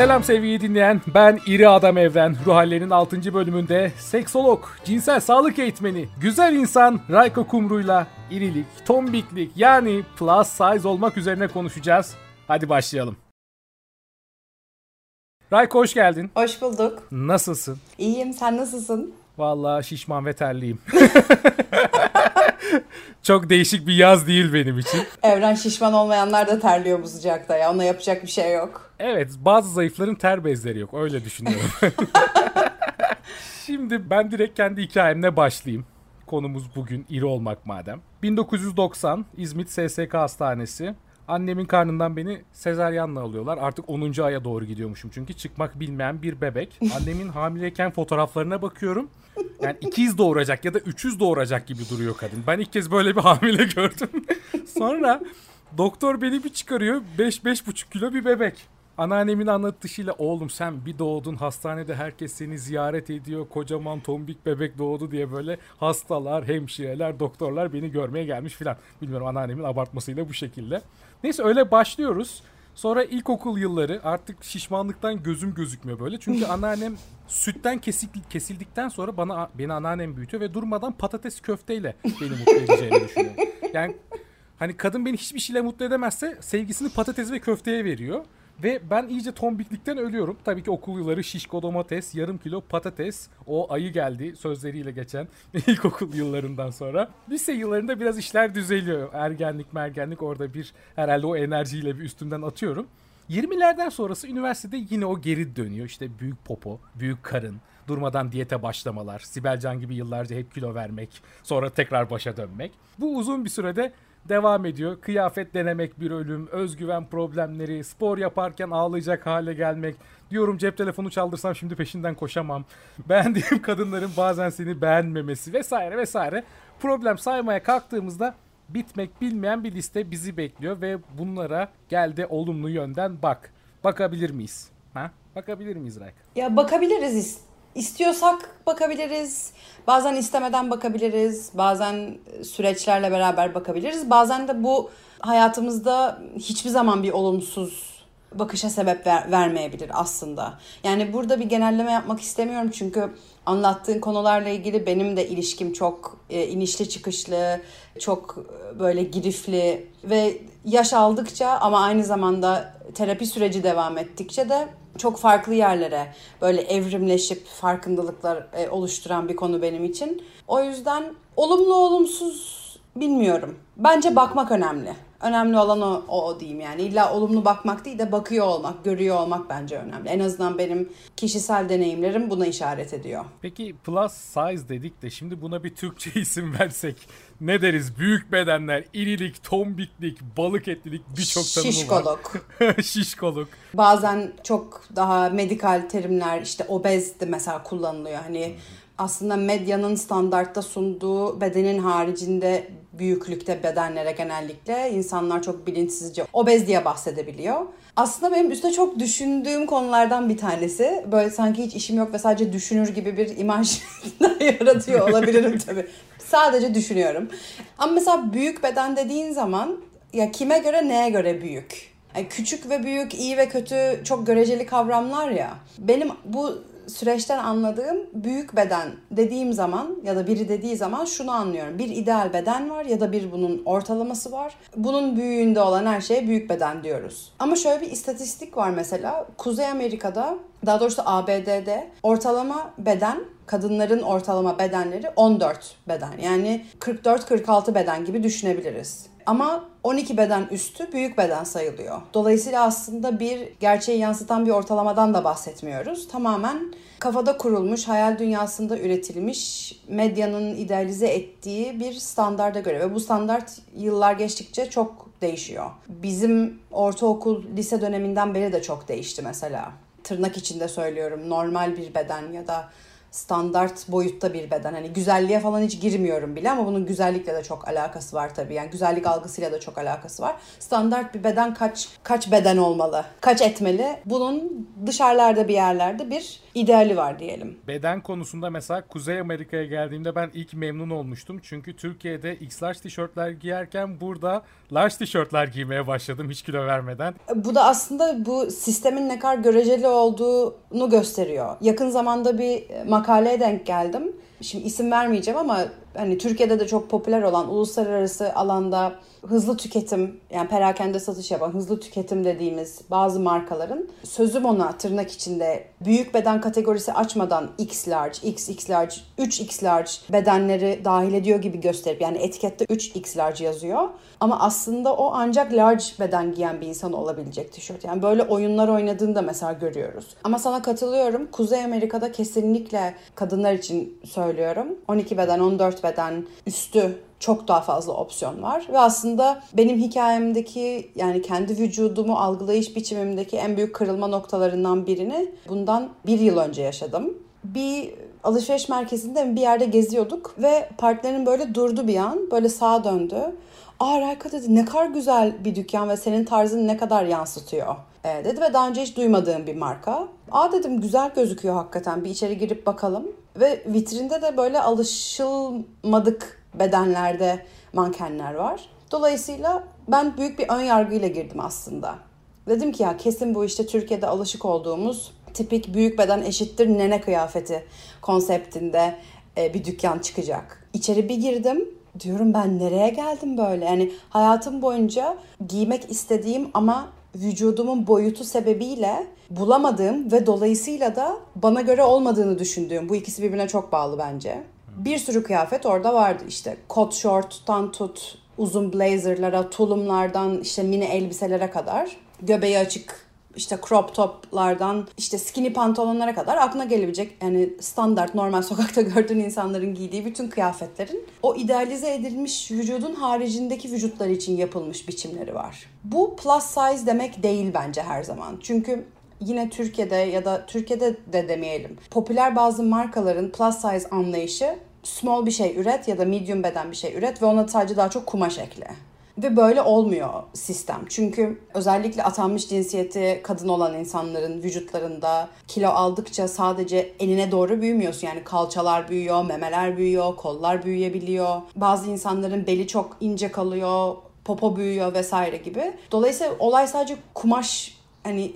Selam sevgili dinleyen. Ben İri Adam Evren. Ruh Hallerinin 6. bölümünde seksolog, cinsel sağlık eğitmeni, güzel insan Rayko Kumru'yla irilik, tombiklik yani plus size olmak üzerine konuşacağız. Hadi başlayalım. Rayko hoş geldin. Hoş bulduk. Nasılsın? İyiyim. Sen nasılsın? Vallahi şişman ve terliyim. Çok değişik bir yaz değil benim için. Evren şişman olmayanlar da terliyor bu sıcakta ya. Ona yapacak bir şey yok. Evet bazı zayıfların ter bezleri yok öyle düşünüyorum. Şimdi ben direkt kendi hikayemle başlayayım. Konumuz bugün iri olmak madem. 1990 İzmit SSK Hastanesi. Annemin karnından beni sezaryenle alıyorlar. Artık 10. aya doğru gidiyormuşum çünkü çıkmak bilmeyen bir bebek. Annemin hamileyken fotoğraflarına bakıyorum. Yani ikiz doğuracak ya da üçüz doğuracak gibi duruyor kadın. Ben ilk kez böyle bir hamile gördüm. Sonra doktor beni bir çıkarıyor. 5-5,5 kilo bir bebek. Anneannemin anlatışıyla oğlum sen bir doğdun hastanede herkes seni ziyaret ediyor. Kocaman tombik bebek doğdu diye böyle hastalar, hemşireler, doktorlar beni görmeye gelmiş filan. Bilmiyorum anneannemin abartmasıyla bu şekilde. Neyse öyle başlıyoruz. Sonra ilkokul yılları artık şişmanlıktan gözüm gözükmüyor böyle. Çünkü anneannem sütten kesik, kesildikten sonra bana beni anneannem büyütüyor ve durmadan patates köfteyle beni mutlu edeceğini düşünüyor. Yani hani kadın beni hiçbir şeyle mutlu edemezse sevgisini patates ve köfteye veriyor. Ve ben iyice tombiklikten ölüyorum. Tabii ki okul yılları şişko domates, yarım kilo patates. O ayı geldi sözleriyle geçen ilkokul yıllarından sonra. Lise yıllarında biraz işler düzeliyor. Ergenlik mergenlik orada bir herhalde o enerjiyle bir üstümden atıyorum. 20'lerden sonrası üniversitede yine o geri dönüyor. İşte büyük popo, büyük karın, durmadan diyete başlamalar, Sibelcan gibi yıllarca hep kilo vermek, sonra tekrar başa dönmek. Bu uzun bir sürede devam ediyor. Kıyafet denemek bir ölüm, özgüven problemleri, spor yaparken ağlayacak hale gelmek. Diyorum cep telefonu çaldırsam şimdi peşinden koşamam. Beğendiğim kadınların bazen seni beğenmemesi vesaire vesaire. Problem saymaya kalktığımızda bitmek bilmeyen bir liste bizi bekliyor ve bunlara gel de olumlu yönden bak. Bakabilir miyiz? Ha? Bakabilir miyiz Rayk? Ya bakabiliriz İstiyorsak bakabiliriz. Bazen istemeden bakabiliriz. Bazen süreçlerle beraber bakabiliriz. Bazen de bu hayatımızda hiçbir zaman bir olumsuz bakışa sebep ver, vermeyebilir aslında. Yani burada bir genelleme yapmak istemiyorum çünkü anlattığın konularla ilgili benim de ilişkim çok e, inişli çıkışlı, çok e, böyle girifli ve yaş aldıkça ama aynı zamanda terapi süreci devam ettikçe de çok farklı yerlere böyle evrimleşip farkındalıklar e, oluşturan bir konu benim için. O yüzden olumlu olumsuz bilmiyorum. Bence bakmak önemli. Önemli olan o, o, diyeyim yani. İlla olumlu bakmak değil de bakıyor olmak, görüyor olmak bence önemli. En azından benim kişisel deneyimlerim buna işaret ediyor. Peki plus size dedik de şimdi buna bir Türkçe isim versek ne deriz? Büyük bedenler, irilik, tombiklik, balık etlilik birçok tanımı Şişkoluk. var. Şişkoluk. Bazen çok daha medikal terimler işte obez de mesela kullanılıyor. Hani aslında medyanın standartta sunduğu bedenin haricinde büyüklükte bedenlere genellikle insanlar çok bilinçsizce obez diye bahsedebiliyor. Aslında benim üstte çok düşündüğüm konulardan bir tanesi. Böyle sanki hiç işim yok ve sadece düşünür gibi bir imaj yaratıyor olabilirim tabii. Sadece düşünüyorum. Ama mesela büyük beden dediğin zaman ya kime göre neye göre büyük? Yani küçük ve büyük, iyi ve kötü çok göreceli kavramlar ya. Benim bu süreçten anladığım büyük beden dediğim zaman ya da biri dediği zaman şunu anlıyorum. Bir ideal beden var ya da bir bunun ortalaması var. Bunun büyüğünde olan her şeye büyük beden diyoruz. Ama şöyle bir istatistik var mesela. Kuzey Amerika'da daha doğrusu ABD'de ortalama beden kadınların ortalama bedenleri 14 beden. Yani 44-46 beden gibi düşünebiliriz. Ama 12 beden üstü büyük beden sayılıyor. Dolayısıyla aslında bir gerçeği yansıtan bir ortalamadan da bahsetmiyoruz. Tamamen kafada kurulmuş, hayal dünyasında üretilmiş, medyanın idealize ettiği bir standarda göre ve bu standart yıllar geçtikçe çok değişiyor. Bizim ortaokul, lise döneminden beri de çok değişti mesela. Tırnak içinde söylüyorum. Normal bir beden ya da standart boyutta bir beden. Hani güzelliğe falan hiç girmiyorum bile ama bunun güzellikle de çok alakası var tabii. Yani güzellik algısıyla da çok alakası var. Standart bir beden kaç kaç beden olmalı? Kaç etmeli? Bunun dışarılarda bir yerlerde bir ideali var diyelim. Beden konusunda mesela Kuzey Amerika'ya geldiğimde ben ilk memnun olmuştum. Çünkü Türkiye'de X large tişörtler giyerken burada large tişörtler giymeye başladım hiç kilo vermeden. Bu da aslında bu sistemin ne kadar göreceli olduğunu gösteriyor. Yakın zamanda bir makaleye denk geldim. Şimdi isim vermeyeceğim ama hani Türkiye'de de çok popüler olan uluslararası alanda hızlı tüketim yani perakende satış yapan hızlı tüketim dediğimiz bazı markaların sözüm ona tırnak içinde büyük beden kategorisi açmadan X large, XX large, 3X large bedenleri dahil ediyor gibi gösterip yani etikette 3X large yazıyor. Ama aslında o ancak large beden giyen bir insan olabilecek tişört. Yani böyle oyunlar oynadığında mesela görüyoruz. Ama sana katılıyorum. Kuzey Amerika'da kesinlikle kadınlar için söylüyorum. 12 beden, 14 beden üstü çok daha fazla opsiyon var ve aslında benim hikayemdeki yani kendi vücudumu algılayış biçimimdeki en büyük kırılma noktalarından birini bundan bir yıl önce yaşadım. Bir alışveriş merkezinde bir yerde geziyorduk ve partnerim böyle durdu bir an böyle sağa döndü. Aa Rayka dedi ne kadar güzel bir dükkan ve senin tarzını ne kadar yansıtıyor e, dedi ve daha önce hiç duymadığım bir marka. Aa dedim güzel gözüküyor hakikaten bir içeri girip bakalım. Ve vitrinde de böyle alışılmadık bedenlerde mankenler var. Dolayısıyla ben büyük bir ön yargıyla girdim aslında. Dedim ki ya kesin bu işte Türkiye'de alışık olduğumuz tipik büyük beden eşittir nene kıyafeti konseptinde e, bir dükkan çıkacak. İçeri bir girdim. Diyorum ben nereye geldim böyle? Yani hayatım boyunca giymek istediğim ama vücudumun boyutu sebebiyle bulamadığım ve dolayısıyla da bana göre olmadığını düşündüğüm bu ikisi birbirine çok bağlı bence. Bir sürü kıyafet orada vardı işte kot short'tan tut uzun blazerlara, tulumlardan işte mini elbiselere kadar göbeği açık işte crop toplardan işte skinny pantolonlara kadar aklına gelebilecek yani standart normal sokakta gördüğün insanların giydiği bütün kıyafetlerin o idealize edilmiş vücudun haricindeki vücutlar için yapılmış biçimleri var. Bu plus size demek değil bence her zaman. Çünkü yine Türkiye'de ya da Türkiye'de de demeyelim. Popüler bazı markaların plus size anlayışı small bir şey üret ya da medium beden bir şey üret ve ona sadece daha çok kumaş ekle. Ve böyle olmuyor sistem. Çünkü özellikle atanmış cinsiyeti kadın olan insanların vücutlarında kilo aldıkça sadece eline doğru büyümüyorsun. Yani kalçalar büyüyor, memeler büyüyor, kollar büyüyebiliyor. Bazı insanların beli çok ince kalıyor, popo büyüyor vesaire gibi. Dolayısıyla olay sadece kumaş hani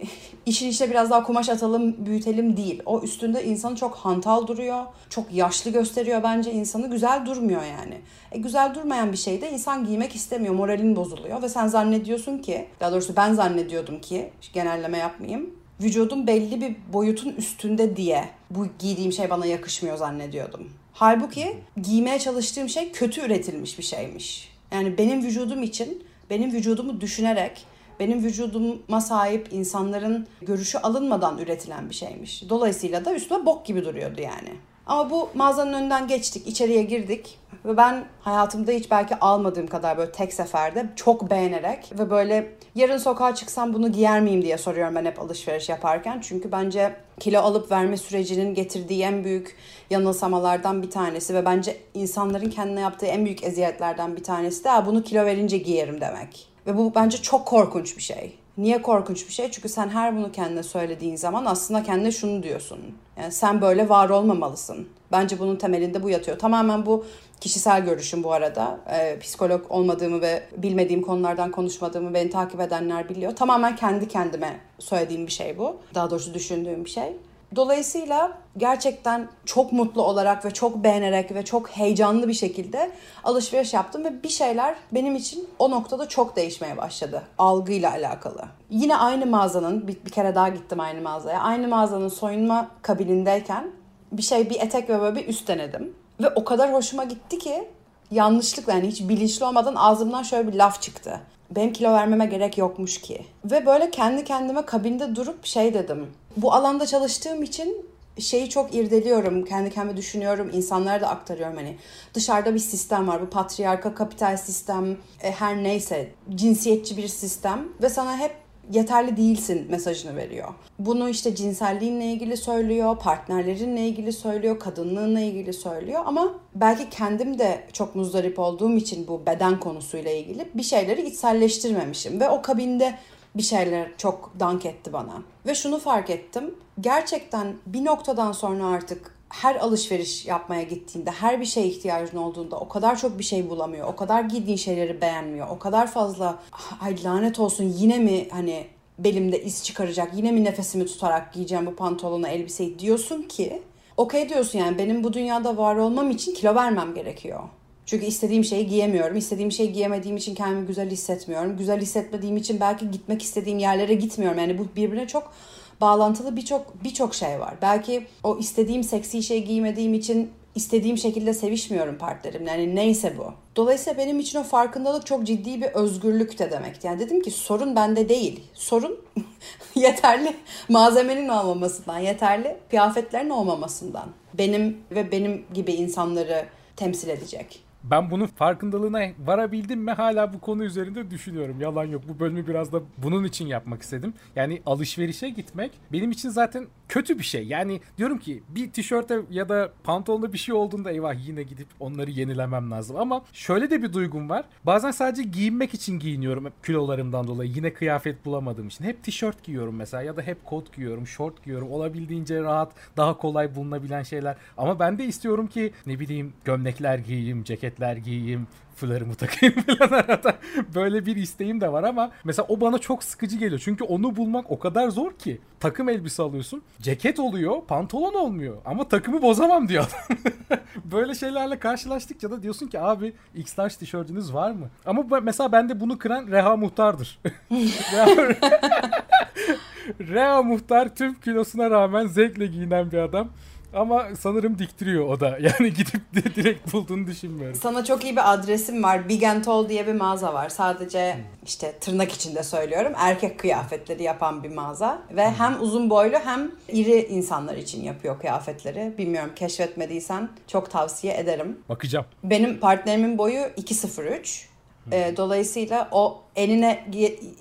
işin işte biraz daha kumaş atalım, büyütelim değil. O üstünde insanı çok hantal duruyor. Çok yaşlı gösteriyor bence insanı. Güzel durmuyor yani. E güzel durmayan bir şeyde insan giymek istemiyor. Moralin bozuluyor ve sen zannediyorsun ki, daha doğrusu ben zannediyordum ki, genelleme yapmayayım. Vücudum belli bir boyutun üstünde diye bu giydiğim şey bana yakışmıyor zannediyordum. Halbuki giymeye çalıştığım şey kötü üretilmiş bir şeymiş. Yani benim vücudum için, benim vücudumu düşünerek benim vücuduma sahip insanların görüşü alınmadan üretilen bir şeymiş. Dolayısıyla da üstüme bok gibi duruyordu yani. Ama bu mağazanın önünden geçtik, içeriye girdik ve ben hayatımda hiç belki almadığım kadar böyle tek seferde çok beğenerek ve böyle yarın sokağa çıksam bunu giyer miyim diye soruyorum ben hep alışveriş yaparken. Çünkü bence kilo alıp verme sürecinin getirdiği en büyük yanılsamalardan bir tanesi ve bence insanların kendine yaptığı en büyük eziyetlerden bir tanesi de bunu kilo verince giyerim demek. Ve bu bence çok korkunç bir şey. Niye korkunç bir şey? Çünkü sen her bunu kendine söylediğin zaman aslında kendine şunu diyorsun. Yani sen böyle var olmamalısın. Bence bunun temelinde bu yatıyor. Tamamen bu kişisel görüşüm bu arada. Ee, psikolog olmadığımı ve bilmediğim konulardan konuşmadığımı beni takip edenler biliyor. Tamamen kendi kendime söylediğim bir şey bu. Daha doğrusu düşündüğüm bir şey. Dolayısıyla gerçekten çok mutlu olarak ve çok beğenerek ve çok heyecanlı bir şekilde alışveriş yaptım ve bir şeyler benim için o noktada çok değişmeye başladı algıyla alakalı. Yine aynı mağazanın bir, bir kere daha gittim aynı mağazaya. Aynı mağazanın soyunma kabinindeyken bir şey bir etek ve böyle bir üst denedim. Ve o kadar hoşuma gitti ki yanlışlıkla yani hiç bilinçli olmadan ağzımdan şöyle bir laf çıktı. Benim kilo vermeme gerek yokmuş ki. Ve böyle kendi kendime kabinde durup şey dedim bu alanda çalıştığım için şeyi çok irdeliyorum, kendi kendime düşünüyorum, insanlara da aktarıyorum hani. Dışarıda bir sistem var, bu patriarka kapital sistem, e, her neyse cinsiyetçi bir sistem ve sana hep yeterli değilsin mesajını veriyor. Bunu işte cinselliğinle ilgili söylüyor, partnerlerinle ilgili söylüyor, kadınlığınla ilgili söylüyor ama belki kendim de çok muzdarip olduğum için bu beden konusuyla ilgili bir şeyleri içselleştirmemişim ve o kabinde bir şeyler çok dank etti bana. Ve şunu fark ettim. Gerçekten bir noktadan sonra artık her alışveriş yapmaya gittiğinde, her bir şeye ihtiyacın olduğunda o kadar çok bir şey bulamıyor. O kadar giydiğin şeyleri beğenmiyor. O kadar fazla ay lanet olsun yine mi hani belimde iz çıkaracak, yine mi nefesimi tutarak giyeceğim bu pantolonu, elbiseyi diyorsun ki okey diyorsun yani benim bu dünyada var olmam için kilo vermem gerekiyor. Çünkü istediğim şeyi giyemiyorum. İstediğim şeyi giyemediğim için kendimi güzel hissetmiyorum. Güzel hissetmediğim için belki gitmek istediğim yerlere gitmiyorum. Yani bu birbirine çok bağlantılı birçok birçok şey var. Belki o istediğim seksi şey giymediğim için istediğim şekilde sevişmiyorum partnerimle. Yani neyse bu. Dolayısıyla benim için o farkındalık çok ciddi bir özgürlük de demekti. Yani dedim ki sorun bende değil. Sorun yeterli malzemenin olmamasından, yeterli kıyafetlerin olmamasından. Benim ve benim gibi insanları temsil edecek ben bunun farkındalığına varabildim mi hala bu konu üzerinde düşünüyorum. Yalan yok. Bu bölümü biraz da bunun için yapmak istedim. Yani alışverişe gitmek benim için zaten kötü bir şey. Yani diyorum ki bir tişörte ya da pantolonda bir şey olduğunda eyvah yine gidip onları yenilemem lazım. Ama şöyle de bir duygum var. Bazen sadece giyinmek için giyiniyorum kilolarımdan dolayı. Yine kıyafet bulamadığım için. Hep tişört giyiyorum mesela ya da hep kot giyiyorum, şort giyiyorum. Olabildiğince rahat, daha kolay bulunabilen şeyler. Ama ben de istiyorum ki ne bileyim gömlekler giyeyim, ceketler giyeyim, fularımı takayım falan arada. Böyle bir isteğim de var ama mesela o bana çok sıkıcı geliyor. Çünkü onu bulmak o kadar zor ki. Takım elbise alıyorsun. Ceket oluyor, pantolon olmuyor. Ama takımı bozamam diyor adam. Böyle şeylerle karşılaştıkça da diyorsun ki abi X large tişörtünüz var mı? Ama mesela bende bunu kıran Reha Muhtar'dır. Reha Muhtar tüm kilosuna rağmen zevkle giyinen bir adam. Ama sanırım diktiriyor o da. Yani gidip de direkt bulduğunu düşünmüyorum. Sana çok iyi bir adresim var. Big and Tall diye bir mağaza var. Sadece işte tırnak içinde söylüyorum. Erkek kıyafetleri yapan bir mağaza. Ve hmm. hem uzun boylu hem iri insanlar için yapıyor kıyafetleri. Bilmiyorum keşfetmediysen çok tavsiye ederim. Bakacağım. Benim partnerimin boyu 2.03. E, dolayısıyla o enine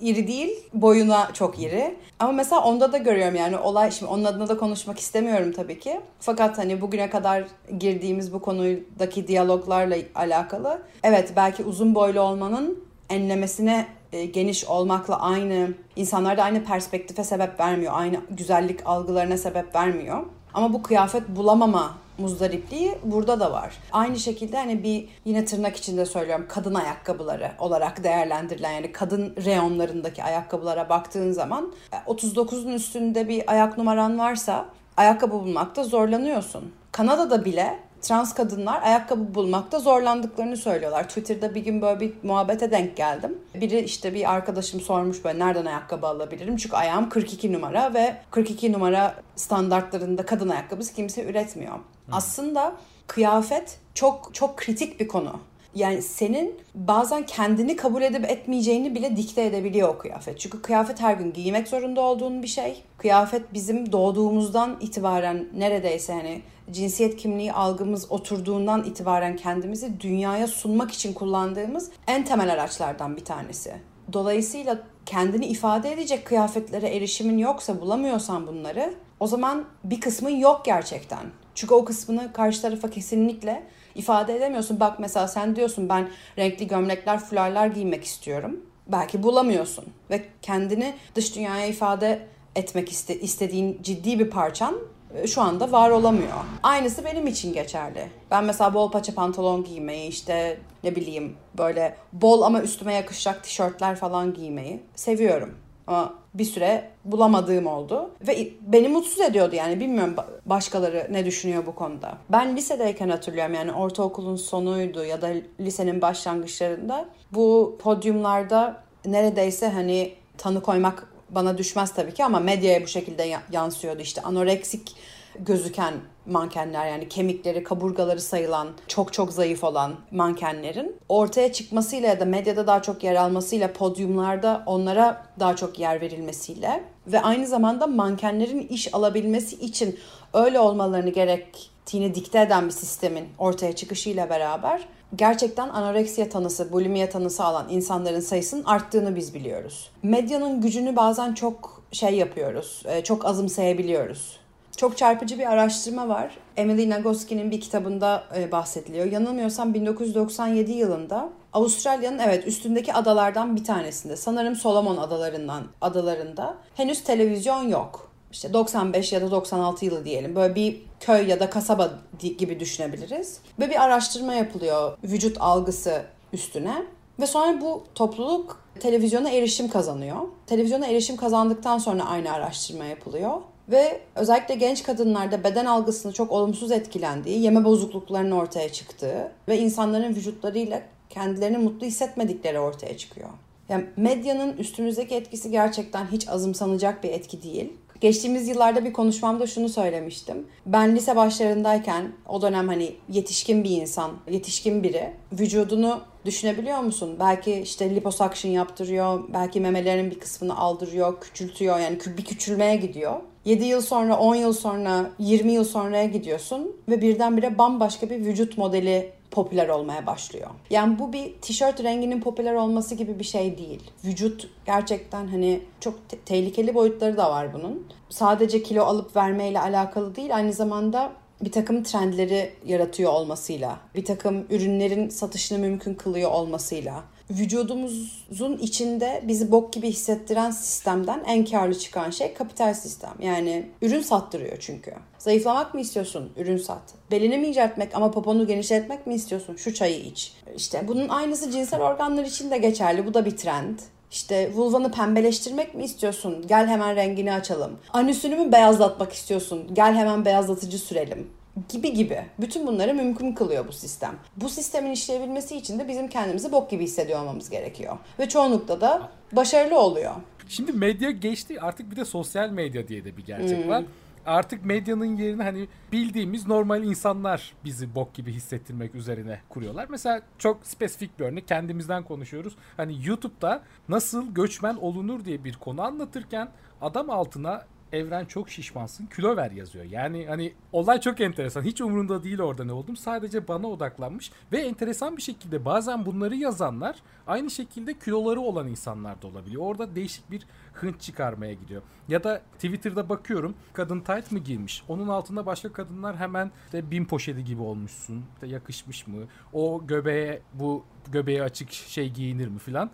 iri değil, boyuna çok iri. Ama mesela onda da görüyorum yani olay, şimdi onun adına da konuşmak istemiyorum tabii ki. Fakat hani bugüne kadar girdiğimiz bu konudaki diyaloglarla alakalı. Evet belki uzun boylu olmanın enlemesine e, geniş olmakla aynı, insanlarda aynı perspektife sebep vermiyor. Aynı güzellik algılarına sebep vermiyor. Ama bu kıyafet bulamama muzdaripliği burada da var. Aynı şekilde hani bir yine tırnak içinde söylüyorum kadın ayakkabıları olarak değerlendirilen yani kadın reyonlarındaki ayakkabılara baktığın zaman 39'un e, üstünde bir ayak numaran varsa ayakkabı bulmakta zorlanıyorsun. Kanada'da bile trans kadınlar ayakkabı bulmakta zorlandıklarını söylüyorlar. Twitter'da bir gün böyle bir muhabbete denk geldim. Biri işte bir arkadaşım sormuş böyle nereden ayakkabı alabilirim? Çünkü ayağım 42 numara ve 42 numara standartlarında kadın ayakkabısı kimse üretmiyor. Hı. Aslında kıyafet çok çok kritik bir konu. Yani senin bazen kendini kabul edip etmeyeceğini bile dikte edebiliyor o kıyafet. Çünkü kıyafet her gün giymek zorunda olduğun bir şey. Kıyafet bizim doğduğumuzdan itibaren neredeyse hani cinsiyet kimliği algımız oturduğundan itibaren kendimizi dünyaya sunmak için kullandığımız en temel araçlardan bir tanesi. Dolayısıyla kendini ifade edecek kıyafetlere erişimin yoksa bulamıyorsan bunları o zaman bir kısmın yok gerçekten. Çünkü o kısmını karşı tarafa kesinlikle ifade edemiyorsun. Bak mesela sen diyorsun ben renkli gömlekler, fularlar giymek istiyorum. Belki bulamıyorsun ve kendini dış dünyaya ifade etmek iste, istediğin ciddi bir parçan e, şu anda var olamıyor. Aynısı benim için geçerli. Ben mesela bol paça pantolon giymeyi işte ne bileyim böyle bol ama üstüme yakışacak tişörtler falan giymeyi seviyorum. Ama bir süre bulamadığım oldu. Ve beni mutsuz ediyordu yani. Bilmiyorum başkaları ne düşünüyor bu konuda. Ben lisedeyken hatırlıyorum yani ortaokulun sonuydu ya da lisenin başlangıçlarında. Bu podyumlarda neredeyse hani tanı koymak bana düşmez tabii ki ama medyaya bu şekilde yansıyordu. işte anoreksik gözüken mankenler yani kemikleri, kaburgaları sayılan, çok çok zayıf olan mankenlerin ortaya çıkmasıyla ya da medyada daha çok yer almasıyla, podyumlarda onlara daha çok yer verilmesiyle ve aynı zamanda mankenlerin iş alabilmesi için öyle olmalarını gerek estetiğini dikte eden bir sistemin ortaya çıkışıyla beraber gerçekten anoreksiya tanısı, bulimiye tanısı alan insanların sayısının arttığını biz biliyoruz. Medyanın gücünü bazen çok şey yapıyoruz, e, çok azımsayabiliyoruz. Çok çarpıcı bir araştırma var. Emily Nagoski'nin bir kitabında e, bahsediliyor. Yanılmıyorsam 1997 yılında Avustralya'nın evet üstündeki adalardan bir tanesinde sanırım Solomon adalarından adalarında henüz televizyon yok. İşte 95 ya da 96 yılı diyelim. Böyle bir köy ya da kasaba gibi düşünebiliriz. Ve bir araştırma yapılıyor vücut algısı üstüne. Ve sonra bu topluluk televizyona erişim kazanıyor. Televizyona erişim kazandıktan sonra aynı araştırma yapılıyor. Ve özellikle genç kadınlarda beden algısını çok olumsuz etkilendiği, yeme bozukluklarının ortaya çıktığı ve insanların vücutlarıyla kendilerini mutlu hissetmedikleri ortaya çıkıyor. Yani medyanın üstümüzdeki etkisi gerçekten hiç azımsanacak bir etki değil. Geçtiğimiz yıllarda bir konuşmamda şunu söylemiştim. Ben lise başlarındayken o dönem hani yetişkin bir insan, yetişkin biri vücudunu düşünebiliyor musun? Belki işte liposuction yaptırıyor, belki memelerinin bir kısmını aldırıyor, küçültüyor yani bir küçülmeye gidiyor. 7 yıl sonra, 10 yıl sonra, 20 yıl sonraya gidiyorsun ve birdenbire bambaşka bir vücut modeli popüler olmaya başlıyor. Yani bu bir tişört renginin popüler olması gibi bir şey değil. Vücut gerçekten hani çok te- tehlikeli boyutları da var bunun. Sadece kilo alıp vermeyle alakalı değil aynı zamanda bir takım trendleri yaratıyor olmasıyla, bir takım ürünlerin satışını mümkün kılıyor olmasıyla, vücudumuzun içinde bizi bok gibi hissettiren sistemden en karlı çıkan şey kapital sistem. Yani ürün sattırıyor çünkü. Zayıflamak mı istiyorsun? Ürün sat. Belini mi inceltmek ama poponu genişletmek mi istiyorsun? Şu çayı iç. İşte bunun aynısı cinsel organlar için de geçerli. Bu da bir trend. İşte vulvanı pembeleştirmek mi istiyorsun? Gel hemen rengini açalım. Anüsünü mü beyazlatmak istiyorsun? Gel hemen beyazlatıcı sürelim gibi gibi. Bütün bunları mümkün kılıyor bu sistem. Bu sistemin işleyebilmesi için de bizim kendimizi bok gibi hissediyor olmamız gerekiyor. Ve çoğunlukta da başarılı oluyor. Şimdi medya geçti artık bir de sosyal medya diye de bir gerçek hmm. var. Artık medyanın yerini hani bildiğimiz normal insanlar bizi bok gibi hissettirmek üzerine kuruyorlar. Mesela çok spesifik bir örnek kendimizden konuşuyoruz. Hani YouTube'da nasıl göçmen olunur diye bir konu anlatırken adam altına Evren çok şişmansın kilo ver yazıyor. Yani hani olay çok enteresan. Hiç umurunda değil orada ne oldum. Sadece bana odaklanmış ve enteresan bir şekilde bazen bunları yazanlar aynı şekilde kiloları olan insanlar da olabiliyor. Orada değişik bir hınç çıkarmaya gidiyor. Ya da Twitter'da bakıyorum kadın tight mı giymiş? Onun altında başka kadınlar hemen işte bin poşeti gibi olmuşsun. İşte yakışmış mı? O göbeğe bu göbeğe açık şey giyinir mi filan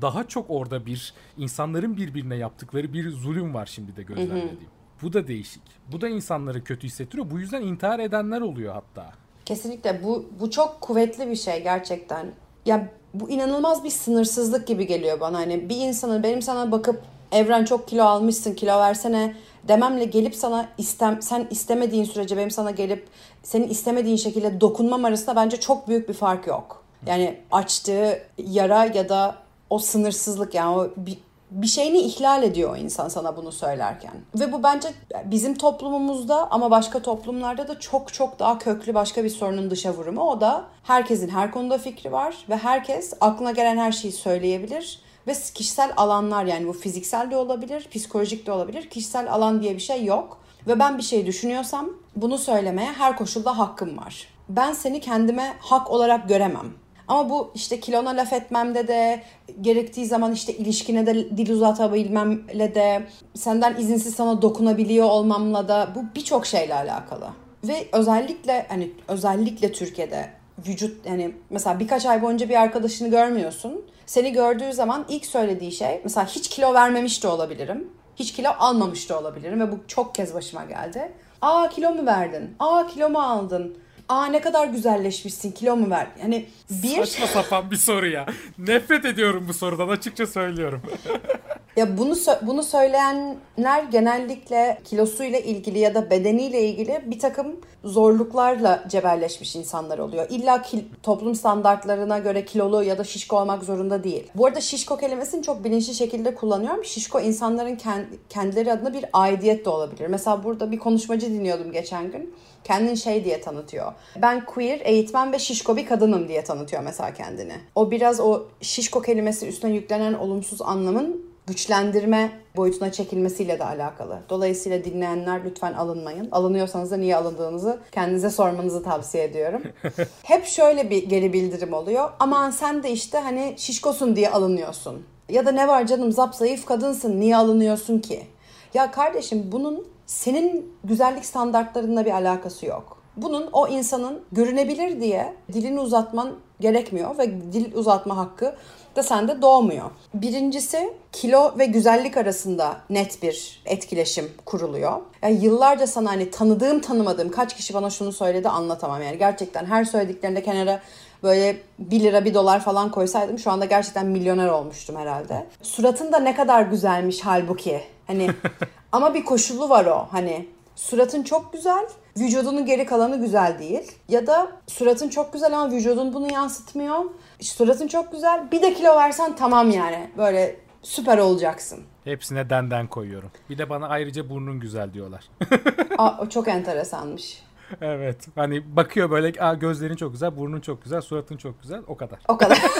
daha çok orada bir insanların birbirine yaptıkları bir zulüm var şimdi de gözlemlediğim. Bu da değişik. Bu da insanları kötü hissettiriyor. Bu yüzden intihar edenler oluyor hatta. Kesinlikle bu bu çok kuvvetli bir şey gerçekten. Ya bu inanılmaz bir sınırsızlık gibi geliyor bana. Hani bir insanın benim sana bakıp Evren çok kilo almışsın kilo versene dememle gelip sana istem sen istemediğin sürece benim sana gelip senin istemediğin şekilde dokunmam arasında bence çok büyük bir fark yok. Yani açtığı yara ya da o sınırsızlık yani o bir, bir şeyini ihlal ediyor o insan sana bunu söylerken. Ve bu bence bizim toplumumuzda ama başka toplumlarda da çok çok daha köklü başka bir sorunun dışa vurumu. O da herkesin her konuda fikri var ve herkes aklına gelen her şeyi söyleyebilir. Ve kişisel alanlar yani bu fiziksel de olabilir, psikolojik de olabilir. Kişisel alan diye bir şey yok. Ve ben bir şey düşünüyorsam bunu söylemeye her koşulda hakkım var. Ben seni kendime hak olarak göremem. Ama bu işte kilona laf etmemde de gerektiği zaman işte ilişkine de dil uzatabilmemle de senden izinsiz sana dokunabiliyor olmamla da bu birçok şeyle alakalı. Ve özellikle hani özellikle Türkiye'de vücut yani mesela birkaç ay boyunca bir arkadaşını görmüyorsun. Seni gördüğü zaman ilk söylediği şey mesela hiç kilo vermemiş de olabilirim. Hiç kilo almamış da olabilirim ve bu çok kez başıma geldi. Aa kilo mu verdin? Aa kilo mu aldın? Aa ne kadar güzelleşmişsin kilo mu ver? Yani bir... Saçma sapan bir soru ya. Nefret ediyorum bu sorudan açıkça söylüyorum. ya bunu bunu söyleyenler genellikle kilosuyla ilgili ya da bedeniyle ilgili bir takım zorluklarla cebelleşmiş insanlar oluyor. İlla ki, toplum standartlarına göre kilolu ya da şişko olmak zorunda değil. Bu arada şişko kelimesini çok bilinçli şekilde kullanıyorum. Şişko insanların kendileri adına bir aidiyet de olabilir. Mesela burada bir konuşmacı dinliyordum geçen gün kendini şey diye tanıtıyor. Ben queer, eğitmen ve şişko bir kadınım diye tanıtıyor mesela kendini. O biraz o şişko kelimesi üstüne yüklenen olumsuz anlamın güçlendirme boyutuna çekilmesiyle de alakalı. Dolayısıyla dinleyenler lütfen alınmayın. Alınıyorsanız da niye alındığınızı kendinize sormanızı tavsiye ediyorum. Hep şöyle bir geri bildirim oluyor. Aman sen de işte hani şişkosun diye alınıyorsun. Ya da ne var canım zap zayıf kadınsın niye alınıyorsun ki? Ya kardeşim bunun senin güzellik standartlarında bir alakası yok. Bunun o insanın görünebilir diye dilini uzatman gerekmiyor ve dil uzatma hakkı da sende doğmuyor. Birincisi kilo ve güzellik arasında net bir etkileşim kuruluyor. Yani yıllarca sana hani tanıdığım tanımadığım kaç kişi bana şunu söyledi anlatamam. Yani gerçekten her söylediklerinde kenara böyle 1 lira 1 dolar falan koysaydım şu anda gerçekten milyoner olmuştum herhalde. Suratın da ne kadar güzelmiş halbuki. Hani ama bir koşulu var o hani suratın çok güzel vücudunun geri kalanı güzel değil. Ya da suratın çok güzel ama vücudun bunu yansıtmıyor. Suratın çok güzel bir de kilo versen tamam yani böyle süper olacaksın. Hepsine denden koyuyorum. Bir de bana ayrıca burnun güzel diyorlar. Aa, çok enteresanmış. evet. Hani bakıyor böyle Aa, gözlerin çok güzel, burnun çok güzel, suratın çok güzel. O kadar. O kadar.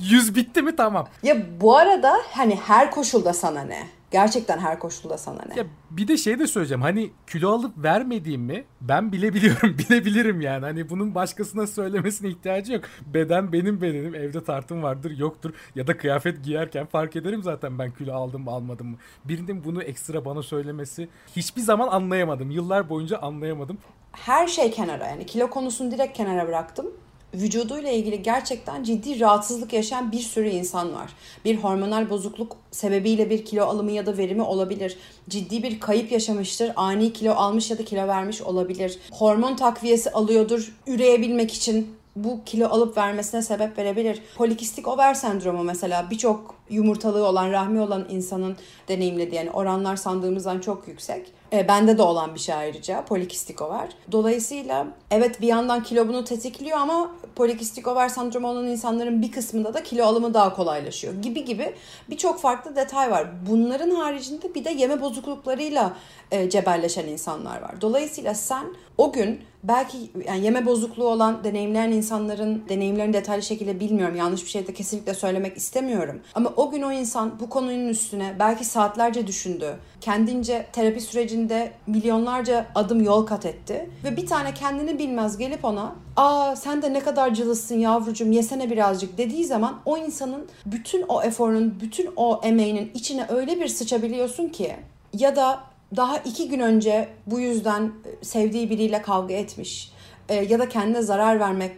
Yüz bitti mi tamam. Ya bu arada hani her koşulda sana ne? Gerçekten her koşulda sana ne? Ya bir de şey de söyleyeceğim. Hani kilo alıp vermediğimi ben bilebiliyorum. Bilebilirim yani. Hani bunun başkasına söylemesine ihtiyacı yok. Beden benim bedenim. Evde tartım vardır yoktur. Ya da kıyafet giyerken fark ederim zaten ben kilo aldım mı almadım mı. Birinin bunu ekstra bana söylemesi hiçbir zaman anlayamadım. Yıllar boyunca anlayamadım. Her şey kenara yani kilo konusunu direkt kenara bıraktım vücuduyla ilgili gerçekten ciddi rahatsızlık yaşayan bir sürü insan var. Bir hormonal bozukluk sebebiyle bir kilo alımı ya da verimi olabilir. Ciddi bir kayıp yaşamıştır. Ani kilo almış ya da kilo vermiş olabilir. Hormon takviyesi alıyordur üreyebilmek için bu kilo alıp vermesine sebep verebilir. Polikistik over sendromu mesela birçok yumurtalığı olan, rahmi olan insanın deneyimlediği yani oranlar sandığımızdan çok yüksek. E, bende de olan bir şey ayrıca polikistik over. Dolayısıyla evet bir yandan kilo bunu tetikliyor ama polikistik over sendromu olan insanların bir kısmında da kilo alımı daha kolaylaşıyor gibi gibi birçok farklı detay var. Bunların haricinde bir de yeme bozukluklarıyla e, cebelleşen insanlar var. Dolayısıyla sen o gün belki yani yeme bozukluğu olan deneyimleyen insanların deneyimlerini detaylı şekilde bilmiyorum. Yanlış bir şey de kesinlikle söylemek istemiyorum. Ama gün o insan bu konunun üstüne belki saatlerce düşündü. Kendince terapi sürecinde milyonlarca adım yol kat etti. Ve bir tane kendini bilmez gelip ona ''Aa sen de ne kadar cılızsın yavrucuğum yesene birazcık'' dediği zaman o insanın bütün o eforun, bütün o emeğinin içine öyle bir sıçabiliyorsun ki ya da daha iki gün önce bu yüzden sevdiği biriyle kavga etmiş e, ya da kendine zarar vermek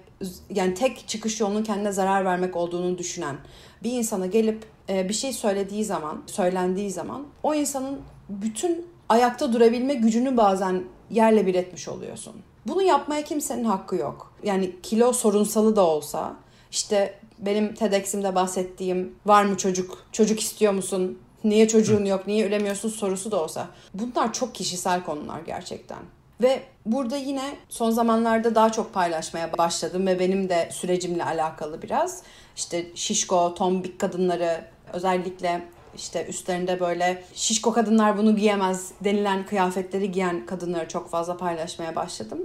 yani tek çıkış yolunun kendine zarar vermek olduğunu düşünen bir insana gelip e, bir şey söylediği zaman, söylendiği zaman o insanın bütün ayakta durabilme gücünü bazen yerle bir etmiş oluyorsun. Bunu yapmaya kimsenin hakkı yok. Yani kilo sorunsalı da olsa işte benim TEDx'imde bahsettiğim var mı çocuk, çocuk istiyor musun, niye çocuğun yok, niye üremiyorsun sorusu da olsa. Bunlar çok kişisel konular gerçekten. Ve burada yine son zamanlarda daha çok paylaşmaya başladım ve benim de sürecimle alakalı biraz. İşte şişko, tombik kadınları özellikle işte üstlerinde böyle şişko kadınlar bunu giyemez denilen kıyafetleri giyen kadınları çok fazla paylaşmaya başladım.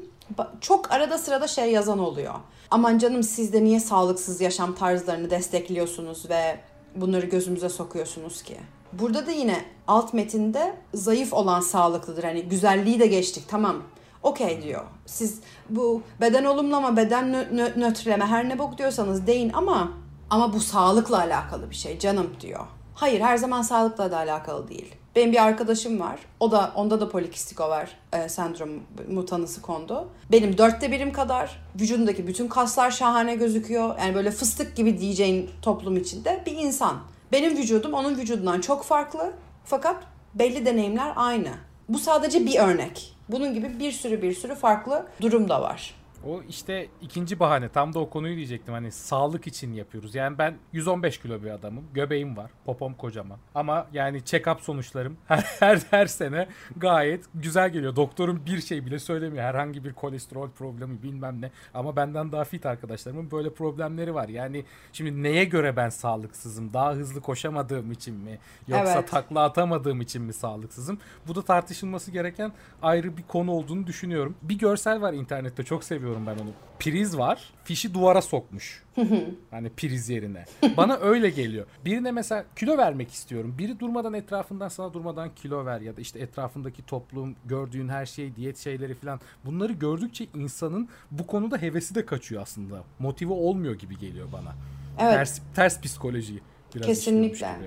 Çok arada sırada şey yazan oluyor. Aman canım siz de niye sağlıksız yaşam tarzlarını destekliyorsunuz ve bunları gözümüze sokuyorsunuz ki? Burada da yine alt metinde zayıf olan sağlıklıdır. Hani güzelliği de geçtik tamam. Okey diyor. Siz bu beden olumlama, beden nö- nötrleme her ne bok diyorsanız deyin ama ama bu sağlıkla alakalı bir şey canım diyor. Hayır her zaman sağlıkla da alakalı değil. Benim bir arkadaşım var. O da onda da polikistik over e, sendromu tanısı kondu. Benim dörtte birim kadar vücudundaki bütün kaslar şahane gözüküyor. Yani böyle fıstık gibi diyeceğin toplum içinde bir insan. Benim vücudum onun vücudundan çok farklı. Fakat belli deneyimler aynı. Bu sadece bir örnek. Bunun gibi bir sürü bir sürü farklı durum da var. O işte ikinci bahane. Tam da o konuyu diyecektim. Hani sağlık için yapıyoruz. Yani ben 115 kilo bir adamım. Göbeğim var. Popom kocaman. Ama yani check-up sonuçlarım her, her, her sene gayet güzel geliyor. Doktorun bir şey bile söylemiyor. Herhangi bir kolesterol problemi bilmem ne. Ama benden daha fit arkadaşlarımın böyle problemleri var. Yani şimdi neye göre ben sağlıksızım? Daha hızlı koşamadığım için mi? Yoksa evet. takla atamadığım için mi sağlıksızım? Bu da tartışılması gereken ayrı bir konu olduğunu düşünüyorum. Bir görsel var internette çok seviyorum yapıyorum ben onu. Priz var. Fişi duvara sokmuş. hani priz yerine. Bana öyle geliyor. Birine mesela kilo vermek istiyorum. Biri durmadan etrafından sana durmadan kilo ver ya da işte etrafındaki toplum, gördüğün her şey, diyet şeyleri falan. Bunları gördükçe insanın bu konuda hevesi de kaçıyor aslında. Motive olmuyor gibi geliyor bana. Evet. Ters, ters psikoloji biraz Kesinlikle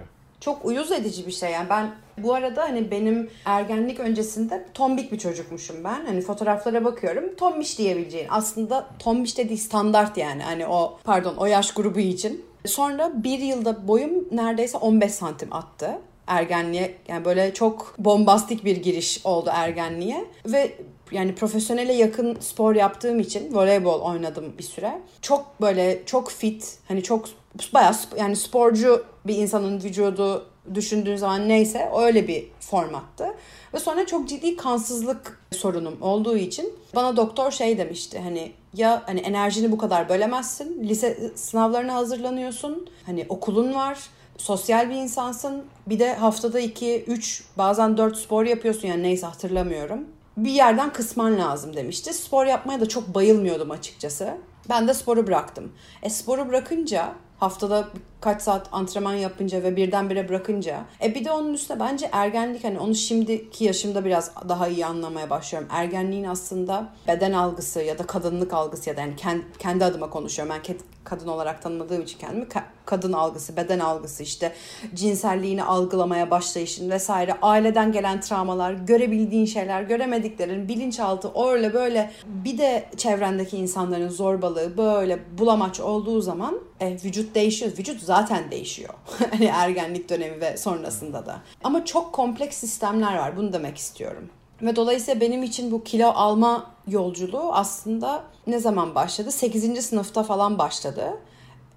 çok uyuz edici bir şey yani ben bu arada hani benim ergenlik öncesinde tombik bir çocukmuşum ben. Hani fotoğraflara bakıyorum tombiş diyebileceğin. Aslında tombiş dediği standart yani hani o pardon o yaş grubu için. Sonra bir yılda boyum neredeyse 15 santim attı ergenliğe yani böyle çok bombastik bir giriş oldu ergenliğe ve yani profesyonele yakın spor yaptığım için voleybol oynadım bir süre. Çok böyle çok fit hani çok bayağı yani sporcu bir insanın vücudu düşündüğün zaman neyse öyle bir formattı. Ve sonra çok ciddi kansızlık sorunum olduğu için bana doktor şey demişti hani ya hani enerjini bu kadar bölemezsin. Lise sınavlarına hazırlanıyorsun. Hani okulun var. Sosyal bir insansın. Bir de haftada 2, 3 bazen 4 spor yapıyorsun yani neyse hatırlamıyorum. Bir yerden kısman lazım demişti. Spor yapmaya da çok bayılmıyordum açıkçası. Ben de sporu bıraktım. E sporu bırakınca haftada kaç saat antrenman yapınca ve birdenbire bırakınca. E bir de onun üstüne bence ergenlik hani onu şimdiki yaşımda biraz daha iyi anlamaya başlıyorum. Ergenliğin aslında beden algısı ya da kadınlık algısı ya da yani kendi, adıma konuşuyorum. Ben kadın olarak tanımadığım için kendimi kadın algısı, beden algısı işte cinselliğini algılamaya başlayışın vesaire aileden gelen travmalar, görebildiğin şeyler, göremediklerin bilinçaltı öyle böyle bir de çevrendeki insanların zorbalığı böyle bulamaç olduğu zaman e, vücut değişiyor. Vücut zaten değişiyor. hani ergenlik dönemi ve sonrasında da. Ama çok kompleks sistemler var. Bunu demek istiyorum. Ve dolayısıyla benim için bu kilo alma yolculuğu aslında ne zaman başladı? 8. sınıfta falan başladı.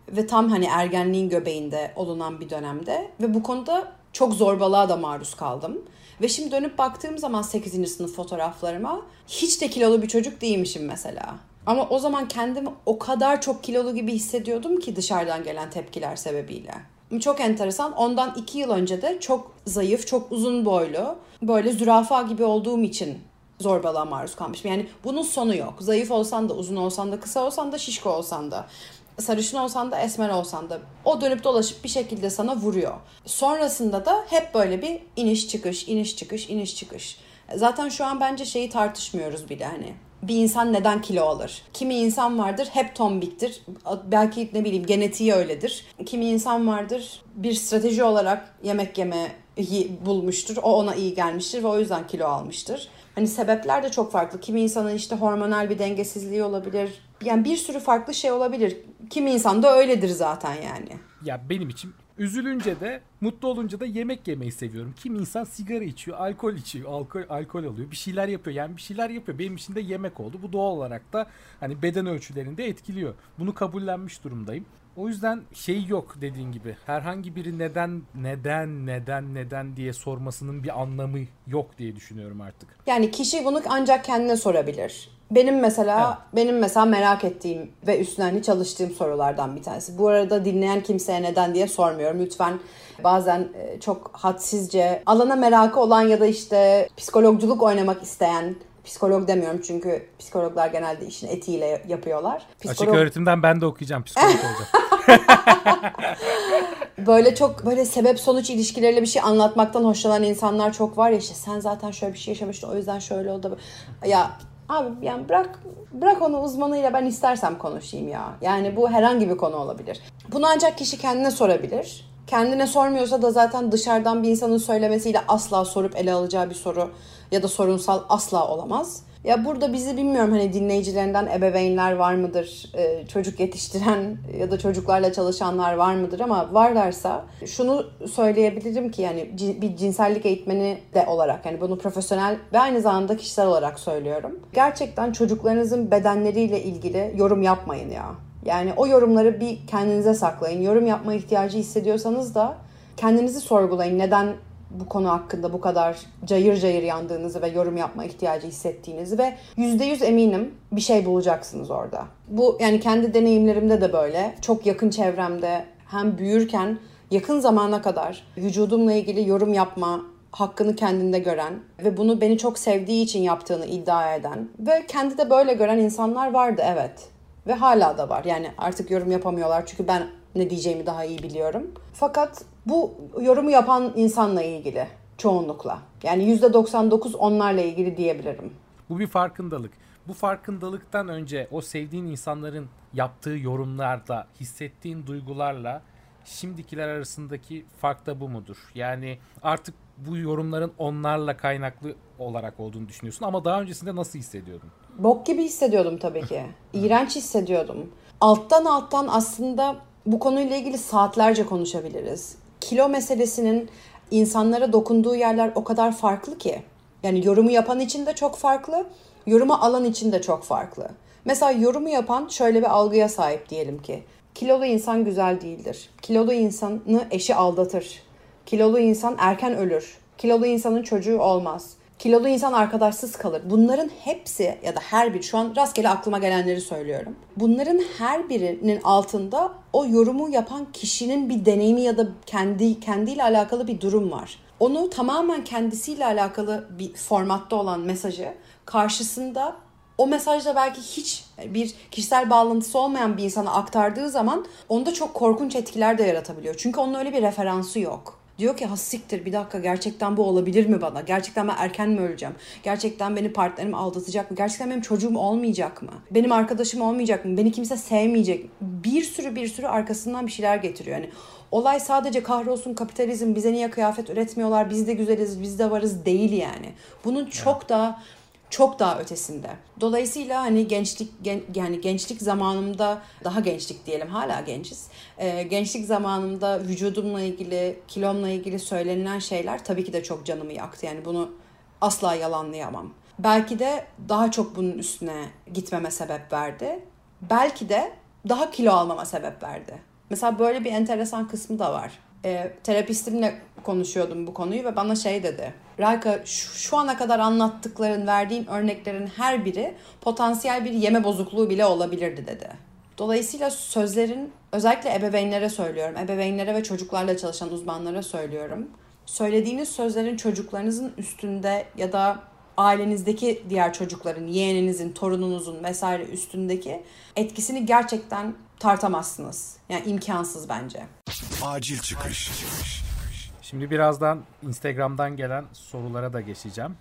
Ve tam hani ergenliğin göbeğinde olunan bir dönemde. Ve bu konuda çok zorbalığa da maruz kaldım. Ve şimdi dönüp baktığım zaman 8. sınıf fotoğraflarıma hiç de kilolu bir çocuk değilmişim mesela. Ama o zaman kendimi o kadar çok kilolu gibi hissediyordum ki dışarıdan gelen tepkiler sebebiyle. Çok enteresan. Ondan iki yıl önce de çok zayıf, çok uzun boylu, böyle zürafa gibi olduğum için zorbalığa maruz kalmışım. Yani bunun sonu yok. Zayıf olsan da, uzun olsan da, kısa olsan da, şişko olsan da, sarışın olsan da, esmer olsan da o dönüp dolaşıp bir şekilde sana vuruyor. Sonrasında da hep böyle bir iniş çıkış, iniş çıkış, iniş çıkış. Zaten şu an bence şeyi tartışmıyoruz bile hani bir insan neden kilo alır? Kimi insan vardır hep tombiktir. Belki ne bileyim genetiği öyledir. Kimi insan vardır bir strateji olarak yemek yeme bulmuştur. O ona iyi gelmiştir ve o yüzden kilo almıştır. Hani sebepler de çok farklı. Kimi insanın işte hormonal bir dengesizliği olabilir. Yani bir sürü farklı şey olabilir. Kimi insan da öyledir zaten yani. Ya benim için Üzülünce de mutlu olunca da yemek yemeyi seviyorum. Kim insan sigara içiyor, alkol içiyor, alkol, alkol alıyor, bir şeyler yapıyor. Yani bir şeyler yapıyor. Benim için de yemek oldu. Bu doğal olarak da hani beden ölçülerinde etkiliyor. Bunu kabullenmiş durumdayım. O yüzden şey yok dediğin gibi. Herhangi biri neden neden neden neden diye sormasının bir anlamı yok diye düşünüyorum artık. Yani kişi bunu ancak kendine sorabilir. Benim mesela evet. benim mesela merak ettiğim ve üstüne hani çalıştığım sorulardan bir tanesi. Bu arada dinleyen kimseye neden diye sormuyorum. Lütfen bazen e, çok hadsizce alana merakı olan ya da işte psikologculuk oynamak isteyen psikolog demiyorum çünkü psikologlar genelde işin etiğiyle yapıyorlar. Psikolog... Açık öğretimden ben de okuyacağım psikolog olacağım. böyle çok böyle sebep sonuç ilişkileriyle bir şey anlatmaktan hoşlanan insanlar çok var ya işte sen zaten şöyle bir şey yaşamıştın o yüzden şöyle oldu. Ya Abi yani bırak bırak onu uzmanıyla ben istersem konuşayım ya. Yani bu herhangi bir konu olabilir. Bunu ancak kişi kendine sorabilir. Kendine sormuyorsa da zaten dışarıdan bir insanın söylemesiyle asla sorup ele alacağı bir soru ya da sorunsal asla olamaz. Ya burada bizi bilmiyorum hani dinleyicilerinden ebeveynler var mıdır, ee, çocuk yetiştiren ya da çocuklarla çalışanlar var mıdır ama varlarsa şunu söyleyebilirim ki yani bir cinsellik eğitmeni de olarak yani bunu profesyonel ve aynı zamanda kişisel olarak söylüyorum. Gerçekten çocuklarınızın bedenleriyle ilgili yorum yapmayın ya. Yani o yorumları bir kendinize saklayın. Yorum yapma ihtiyacı hissediyorsanız da kendinizi sorgulayın. Neden bu konu hakkında bu kadar cayır cayır yandığınızı ve yorum yapma ihtiyacı hissettiğinizi ve yüzde yüz eminim bir şey bulacaksınız orada. Bu yani kendi deneyimlerimde de böyle. Çok yakın çevremde hem büyürken yakın zamana kadar vücudumla ilgili yorum yapma hakkını kendinde gören ve bunu beni çok sevdiği için yaptığını iddia eden ve kendi de böyle gören insanlar vardı evet. Ve hala da var. Yani artık yorum yapamıyorlar çünkü ben ne diyeceğimi daha iyi biliyorum. Fakat bu yorumu yapan insanla ilgili çoğunlukla. Yani %99 onlarla ilgili diyebilirim. Bu bir farkındalık. Bu farkındalıktan önce o sevdiğin insanların yaptığı yorumlarda hissettiğin duygularla şimdikiler arasındaki fark da bu mudur? Yani artık bu yorumların onlarla kaynaklı olarak olduğunu düşünüyorsun ama daha öncesinde nasıl hissediyordun? Bok gibi hissediyordum tabii ki. İğrenç hissediyordum. Alttan alttan aslında bu konuyla ilgili saatlerce konuşabiliriz. Kilo meselesinin insanlara dokunduğu yerler o kadar farklı ki. Yani yorumu yapan için de çok farklı, yorumu alan için de çok farklı. Mesela yorumu yapan şöyle bir algıya sahip diyelim ki. Kilolu insan güzel değildir. Kilolu insanı eşi aldatır. Kilolu insan erken ölür. Kilolu insanın çocuğu olmaz. Kilolu insan arkadaşsız kalır. Bunların hepsi ya da her biri şu an rastgele aklıma gelenleri söylüyorum. Bunların her birinin altında o yorumu yapan kişinin bir deneyimi ya da kendi kendiyle alakalı bir durum var. Onu tamamen kendisiyle alakalı bir formatta olan mesajı karşısında o mesajla belki hiç bir kişisel bağlantısı olmayan bir insana aktardığı zaman onda çok korkunç etkiler de yaratabiliyor. Çünkü onun öyle bir referansı yok. Diyor ki ha siktir bir dakika gerçekten bu olabilir mi bana? Gerçekten ben erken mi öleceğim? Gerçekten beni partnerim aldatacak mı? Gerçekten benim çocuğum olmayacak mı? Benim arkadaşım olmayacak mı? Beni kimse sevmeyecek mi? Bir sürü bir sürü arkasından bir şeyler getiriyor. Yani olay sadece kahrolsun kapitalizm bize niye kıyafet üretmiyorlar biz de güzeliz biz de varız değil yani. Bunun çok daha çok daha ötesinde. Dolayısıyla hani gençlik gen, yani gençlik zamanımda daha gençlik diyelim hala gençiz. Ee, gençlik zamanımda vücudumla ilgili, kilomla ilgili söylenilen şeyler tabii ki de çok canımı yaktı. Yani bunu asla yalanlayamam. Belki de daha çok bunun üstüne gitmeme sebep verdi. Belki de daha kilo almama sebep verdi. Mesela böyle bir enteresan kısmı da var. E, terapistimle konuşuyordum bu konuyu ve bana şey dedi. Rayka şu, şu ana kadar anlattıkların, verdiğin örneklerin her biri potansiyel bir yeme bozukluğu bile olabilirdi dedi. Dolayısıyla sözlerin özellikle ebeveynlere söylüyorum. Ebeveynlere ve çocuklarla çalışan uzmanlara söylüyorum. Söylediğiniz sözlerin çocuklarınızın üstünde ya da ailenizdeki diğer çocukların, yeğeninizin, torununuzun vesaire üstündeki etkisini gerçekten tartamazsınız. Yani imkansız bence. Acil çıkış. Şimdi birazdan Instagram'dan gelen sorulara da geçeceğim.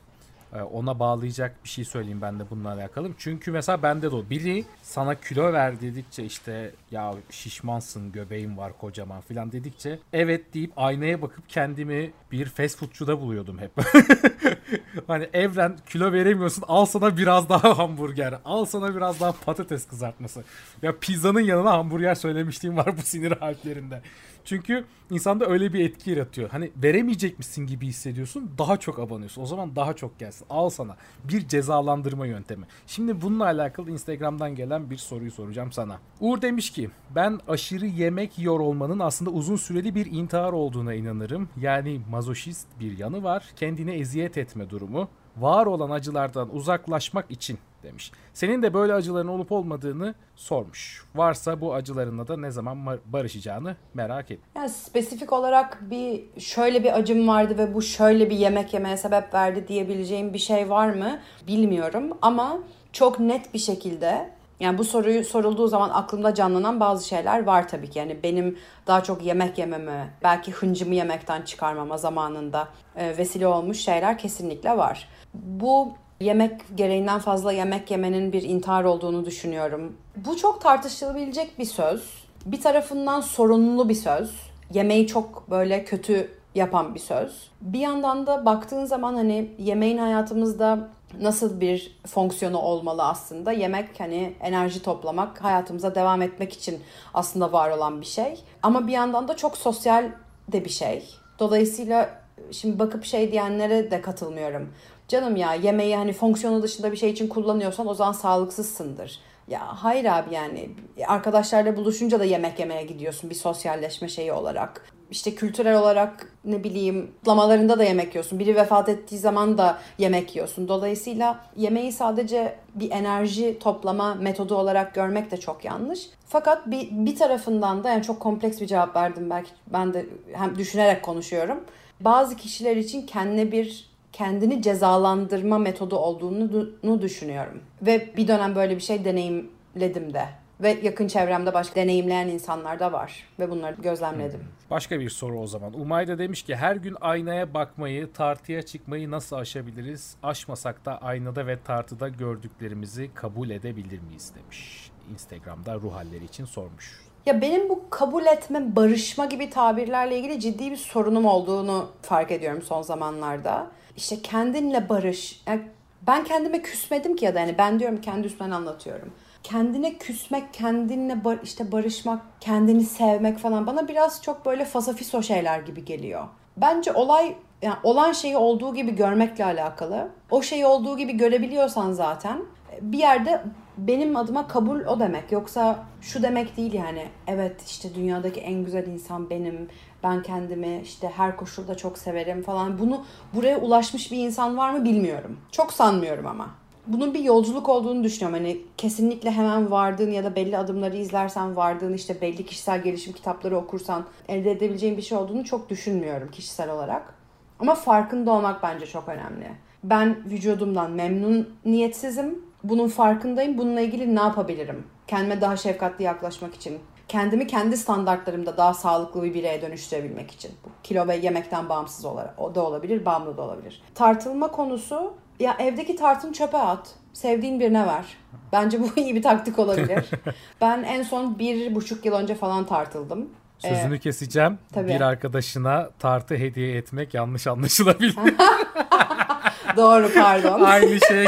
Ee, ona bağlayacak bir şey söyleyeyim ben de bununla alakalı. Çünkü mesela bende de o. Biri sana kilo ver dedikçe işte ya şişmansın göbeğin var kocaman filan dedikçe evet deyip aynaya bakıp kendimi bir fast foodçuda buluyordum hep. hani evren kilo veremiyorsun al sana biraz daha hamburger al sana biraz daha patates kızartması. Ya pizzanın yanına hamburger söylemişliğim var bu sinir harflerinde. Çünkü insanda öyle bir etki yaratıyor. Hani veremeyecek misin gibi hissediyorsun. Daha çok abanıyorsun. O zaman daha çok gelsin. Al sana. Bir cezalandırma yöntemi. Şimdi bununla alakalı Instagram'dan gelen bir soruyu soracağım sana. Uğur demiş ki ben aşırı yemek yiyor olmanın aslında uzun süreli bir intihar olduğuna inanırım. Yani mazoşist bir yanı var. Kendine eziyet etme durumu. Var olan acılardan uzaklaşmak için demiş. Senin de böyle acıların olup olmadığını sormuş. Varsa bu acılarınla da ne zaman barışacağını merak et. Yani spesifik olarak bir şöyle bir acım vardı ve bu şöyle bir yemek yemeye sebep verdi diyebileceğim bir şey var mı bilmiyorum ama çok net bir şekilde yani bu soruyu sorulduğu zaman aklımda canlanan bazı şeyler var tabii ki. Yani benim daha çok yemek yememe, belki hıncımı yemekten çıkarmama zamanında e, vesile olmuş şeyler kesinlikle var. Bu yemek gereğinden fazla yemek yemenin bir intihar olduğunu düşünüyorum. Bu çok tartışılabilecek bir söz. Bir tarafından sorunlu bir söz. Yemeği çok böyle kötü yapan bir söz. Bir yandan da baktığın zaman hani yemeğin hayatımızda nasıl bir fonksiyonu olmalı aslında? Yemek hani enerji toplamak, hayatımıza devam etmek için aslında var olan bir şey. Ama bir yandan da çok sosyal de bir şey. Dolayısıyla şimdi bakıp şey diyenlere de katılmıyorum. Canım ya yemeği hani fonksiyonu dışında bir şey için kullanıyorsan o zaman sağlıksızsındır. Ya hayır abi yani arkadaşlarla buluşunca da yemek yemeye gidiyorsun bir sosyalleşme şeyi olarak. İşte kültürel olarak ne bileyim kutlamalarında da yemek yiyorsun. Biri vefat ettiği zaman da yemek yiyorsun. Dolayısıyla yemeği sadece bir enerji toplama metodu olarak görmek de çok yanlış. Fakat bir, bir tarafından da yani çok kompleks bir cevap verdim belki ben de hem düşünerek konuşuyorum bazı kişiler için kendine bir kendini cezalandırma metodu olduğunu düşünüyorum. Ve bir dönem böyle bir şey deneyimledim de. Ve yakın çevremde başka deneyimleyen insanlar da var. Ve bunları gözlemledim. Hmm. Başka bir soru o zaman. Umay da demiş ki her gün aynaya bakmayı, tartıya çıkmayı nasıl aşabiliriz? Aşmasak da aynada ve tartıda gördüklerimizi kabul edebilir miyiz demiş. Instagram'da ruh halleri için sormuş. Ya benim bu kabul etme, barışma gibi tabirlerle ilgili ciddi bir sorunum olduğunu fark ediyorum son zamanlarda. İşte kendinle barış. Yani ben kendime küsmedim ki ya da yani ben diyorum kendi üstümden anlatıyorum. Kendine küsmek, kendinle bar işte barışmak, kendini sevmek falan bana biraz çok böyle fasafiso şeyler gibi geliyor. Bence olay yani olan şeyi olduğu gibi görmekle alakalı. O şeyi olduğu gibi görebiliyorsan zaten bir yerde benim adıma kabul o demek. Yoksa şu demek değil yani. Evet işte dünyadaki en güzel insan benim. Ben kendimi işte her koşulda çok severim falan. Bunu buraya ulaşmış bir insan var mı bilmiyorum. Çok sanmıyorum ama. Bunun bir yolculuk olduğunu düşünüyorum. Hani kesinlikle hemen vardığın ya da belli adımları izlersen vardığın işte belli kişisel gelişim kitapları okursan elde edebileceğin bir şey olduğunu çok düşünmüyorum kişisel olarak. Ama farkında olmak bence çok önemli. Ben vücudumdan memnuniyetsizim bunun farkındayım. Bununla ilgili ne yapabilirim? Kendime daha şefkatli yaklaşmak için. Kendimi kendi standartlarımda daha sağlıklı bir bireye dönüştürebilmek için. Bu kilo ve yemekten bağımsız olarak o da olabilir, bağımlı da olabilir. Tartılma konusu ya evdeki tartını çöpe at. Sevdiğin birine ver. Bence bu iyi bir taktik olabilir. ben en son bir buçuk yıl önce falan tartıldım. Sözünü ee, keseceğim. Tabii. Bir arkadaşına tartı hediye etmek yanlış anlaşılabilir. Doğru pardon. Aynı şey.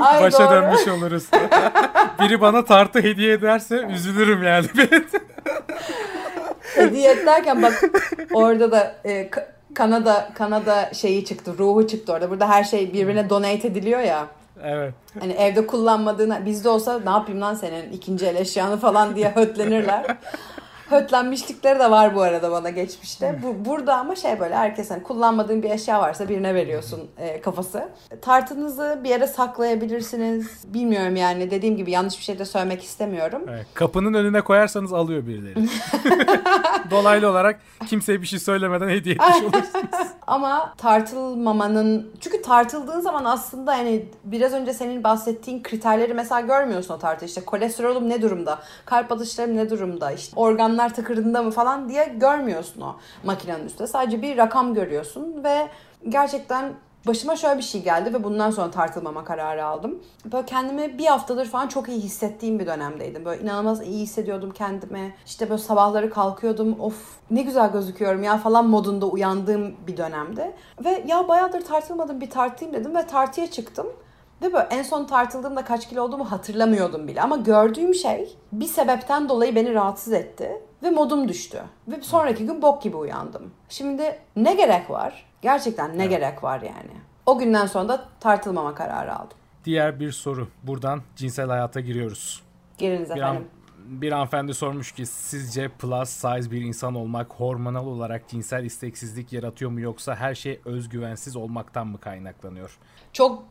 Ay, Başa doğru. dönmüş oluruz. Biri bana tartı hediye ederse üzülürüm yani. hediye derken bak orada da e, Kanada Kanada şeyi çıktı, ruhu çıktı orada. Burada her şey birbirine donate ediliyor ya. Evet. Hani evde kullanmadığını bizde olsa ne yapayım lan senin ikinci el eşyanı falan diye hötlenirler hötlenmişlikleri de var bu arada bana geçmişte. Bu, burada ama şey böyle herkes hani kullanmadığın bir eşya varsa birine veriyorsun e, kafası. Tartınızı bir yere saklayabilirsiniz. Bilmiyorum yani dediğim gibi yanlış bir şey de söylemek istemiyorum. Evet, kapının önüne koyarsanız alıyor birileri. Dolaylı olarak kimseye bir şey söylemeden hediye etmiş olursunuz. ama tartılmamanın çünkü tartıldığın zaman aslında yani biraz önce senin bahsettiğin kriterleri mesela görmüyorsun o tartı. İşte kolesterolüm ne durumda? Kalp atışlarım ne durumda? İşte organlar rakamlar tıkırında mı falan diye görmüyorsun o makinenin üstünde. Sadece bir rakam görüyorsun ve gerçekten başıma şöyle bir şey geldi ve bundan sonra tartılmama kararı aldım. Böyle kendimi bir haftadır falan çok iyi hissettiğim bir dönemdeydim. Böyle inanılmaz iyi hissediyordum kendimi. İşte böyle sabahları kalkıyordum. Of ne güzel gözüküyorum ya falan modunda uyandığım bir dönemde. Ve ya bayağıdır tartılmadım bir tartayım dedim ve tartıya çıktım. Ve böyle en son tartıldığımda kaç kilo olduğumu hatırlamıyordum bile. Ama gördüğüm şey bir sebepten dolayı beni rahatsız etti. Ve modum düştü. Ve sonraki gün bok gibi uyandım. Şimdi ne gerek var? Gerçekten ne evet. gerek var yani? O günden sonra da tartılmama kararı aldım. Diğer bir soru. Buradan cinsel hayata giriyoruz. Giriniz efendim. An, bir hanımefendi sormuş ki sizce plus size bir insan olmak hormonal olarak cinsel isteksizlik yaratıyor mu yoksa her şey özgüvensiz olmaktan mı kaynaklanıyor? Çok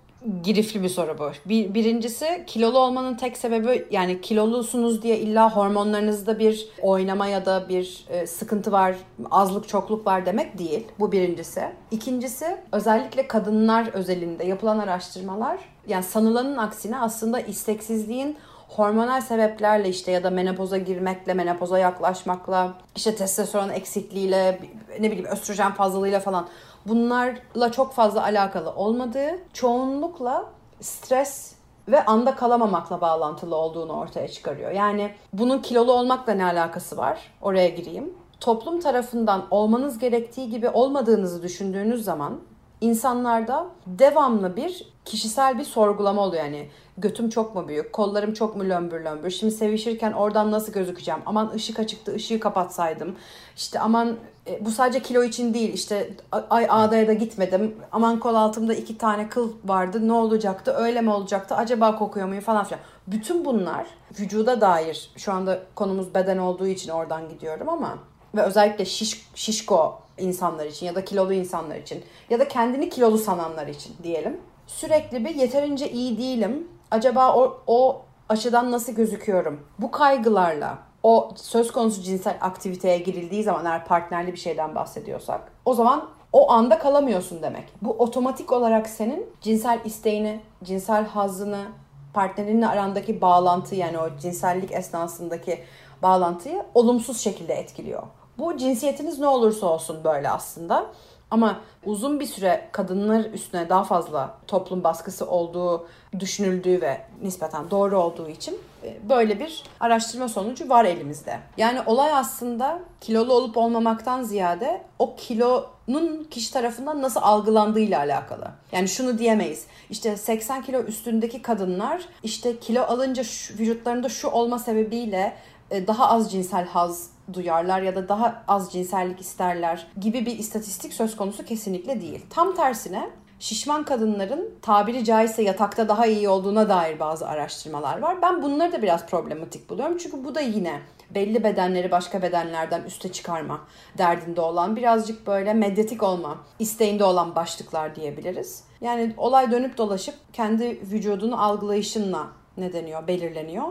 girifli bir soru bu. Bir, birincisi kilolu olmanın tek sebebi yani kilolusunuz diye illa hormonlarınızda bir oynama ya da bir e, sıkıntı var, azlık çokluk var demek değil. Bu birincisi. İkincisi özellikle kadınlar özelinde yapılan araştırmalar yani sanılanın aksine aslında isteksizliğin hormonal sebeplerle işte ya da menopoza girmekle, menopoza yaklaşmakla, işte testosteron eksikliğiyle, ne bileyim östrojen fazlalığıyla falan bunlarla çok fazla alakalı olmadığı, çoğunlukla stres ve anda kalamamakla bağlantılı olduğunu ortaya çıkarıyor. Yani bunun kilolu olmakla ne alakası var? Oraya gireyim. Toplum tarafından olmanız gerektiği gibi olmadığınızı düşündüğünüz zaman insanlarda devamlı bir kişisel bir sorgulama oluyor yani. Götüm çok mu büyük? Kollarım çok mu lömbür lömbür? Şimdi sevişirken oradan nasıl gözükeceğim? Aman ışık açıktı, ışığı kapatsaydım. İşte aman e, bu sadece kilo için değil. İşte ay ağdaya da gitmedim. Aman kol altımda iki tane kıl vardı. Ne olacaktı? Öyle mi olacaktı? Acaba kokuyor muyum falan filan. Bütün bunlar vücuda dair. Şu anda konumuz beden olduğu için oradan gidiyorum ama ve özellikle şiş, şişko insanlar için ya da kilolu insanlar için ya da kendini kilolu sananlar için diyelim. Sürekli bir yeterince iyi değilim. Acaba o, o açıdan nasıl gözüküyorum? Bu kaygılarla o söz konusu cinsel aktiviteye girildiği zaman eğer partnerli bir şeyden bahsediyorsak o zaman o anda kalamıyorsun demek. Bu otomatik olarak senin cinsel isteğini, cinsel hazını, partnerinle arandaki bağlantı yani o cinsellik esnasındaki bağlantıyı olumsuz şekilde etkiliyor. Bu cinsiyetiniz ne olursa olsun böyle aslında. Ama uzun bir süre kadınlar üstüne daha fazla toplum baskısı olduğu düşünüldüğü ve nispeten doğru olduğu için e, böyle bir araştırma sonucu var elimizde. Yani olay aslında kilolu olup olmamaktan ziyade o kilonun kişi tarafından nasıl algılandığıyla alakalı. Yani şunu diyemeyiz. İşte 80 kilo üstündeki kadınlar işte kilo alınca şu, vücutlarında şu olma sebebiyle e, daha az cinsel haz duyarlar ya da daha az cinsellik isterler gibi bir istatistik söz konusu kesinlikle değil. Tam tersine şişman kadınların tabiri caizse yatakta daha iyi olduğuna dair bazı araştırmalar var. Ben bunları da biraz problematik buluyorum. Çünkü bu da yine belli bedenleri başka bedenlerden üste çıkarma derdinde olan birazcık böyle medyatik olma isteğinde olan başlıklar diyebiliriz. Yani olay dönüp dolaşıp kendi vücudunu algılayışınla ne deniyor belirleniyor.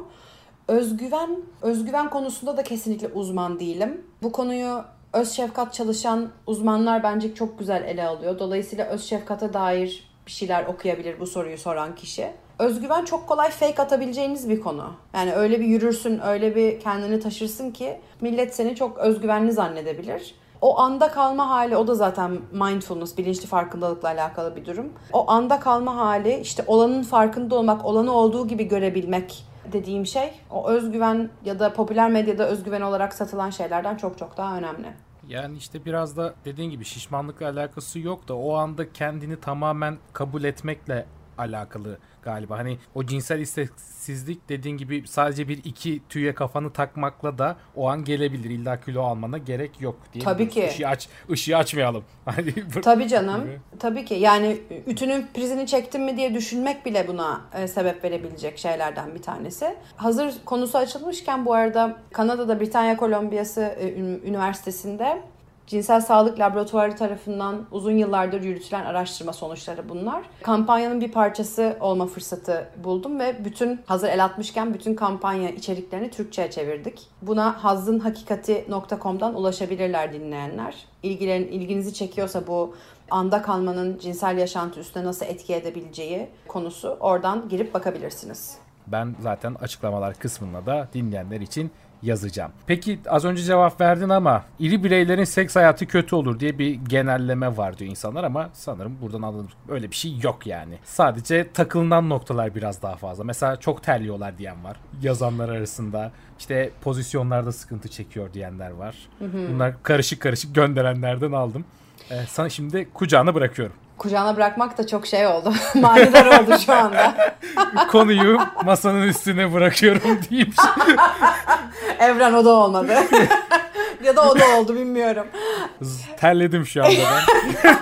Özgüven, özgüven konusunda da kesinlikle uzman değilim. Bu konuyu öz şefkat çalışan uzmanlar bence çok güzel ele alıyor. Dolayısıyla öz şefkate dair bir şeyler okuyabilir bu soruyu soran kişi. Özgüven çok kolay fake atabileceğiniz bir konu. Yani öyle bir yürürsün, öyle bir kendini taşırsın ki millet seni çok özgüvenli zannedebilir. O anda kalma hali o da zaten mindfulness, bilinçli farkındalıkla alakalı bir durum. O anda kalma hali işte olanın farkında olmak, olanı olduğu gibi görebilmek dediğim şey o özgüven ya da popüler medyada özgüven olarak satılan şeylerden çok çok daha önemli. Yani işte biraz da dediğin gibi şişmanlıkla alakası yok da o anda kendini tamamen kabul etmekle alakalı galiba. Hani o cinsel isteksizlik dediğin gibi sadece bir iki tüye kafanı takmakla da o an gelebilir. İlla kilo almana gerek yok diye. Tabii ki. Işığı, aç, ışığı açmayalım. Hani Tabii canım. Gibi. Tabii ki. Yani ütünün prizini çektim mi diye düşünmek bile buna e, sebep verebilecek şeylerden bir tanesi. Hazır konusu açılmışken bu arada Kanada'da Britanya Kolombiyası e, Üniversitesi'nde Cinsel Sağlık Laboratuvarı tarafından uzun yıllardır yürütülen araştırma sonuçları bunlar. Kampanyanın bir parçası olma fırsatı buldum ve bütün hazır el atmışken bütün kampanya içeriklerini Türkçe'ye çevirdik. Buna hazzınhakikati.com'dan ulaşabilirler dinleyenler. İlgilerin, ilginizi çekiyorsa bu anda kalmanın cinsel yaşantı üstüne nasıl etki edebileceği konusu oradan girip bakabilirsiniz. Ben zaten açıklamalar kısmında da dinleyenler için yazacağım. Peki az önce cevap verdin ama iri bireylerin seks hayatı kötü olur diye bir genelleme var diyor insanlar ama sanırım buradan anladım. Öyle bir şey yok yani. Sadece takılınan noktalar biraz daha fazla. Mesela çok terliyorlar diyen var yazanlar arasında. İşte pozisyonlarda sıkıntı çekiyor diyenler var. Hı hı. Bunlar karışık karışık gönderenlerden aldım. Ee, sana şimdi kucağına bırakıyorum. Kucağına bırakmak da çok şey oldu. Manidar oldu şu anda. Konuyu masanın üstüne bırakıyorum diyeyim. Evren o da olmadı. ya da o da oldu bilmiyorum. Terledim şu anda ben.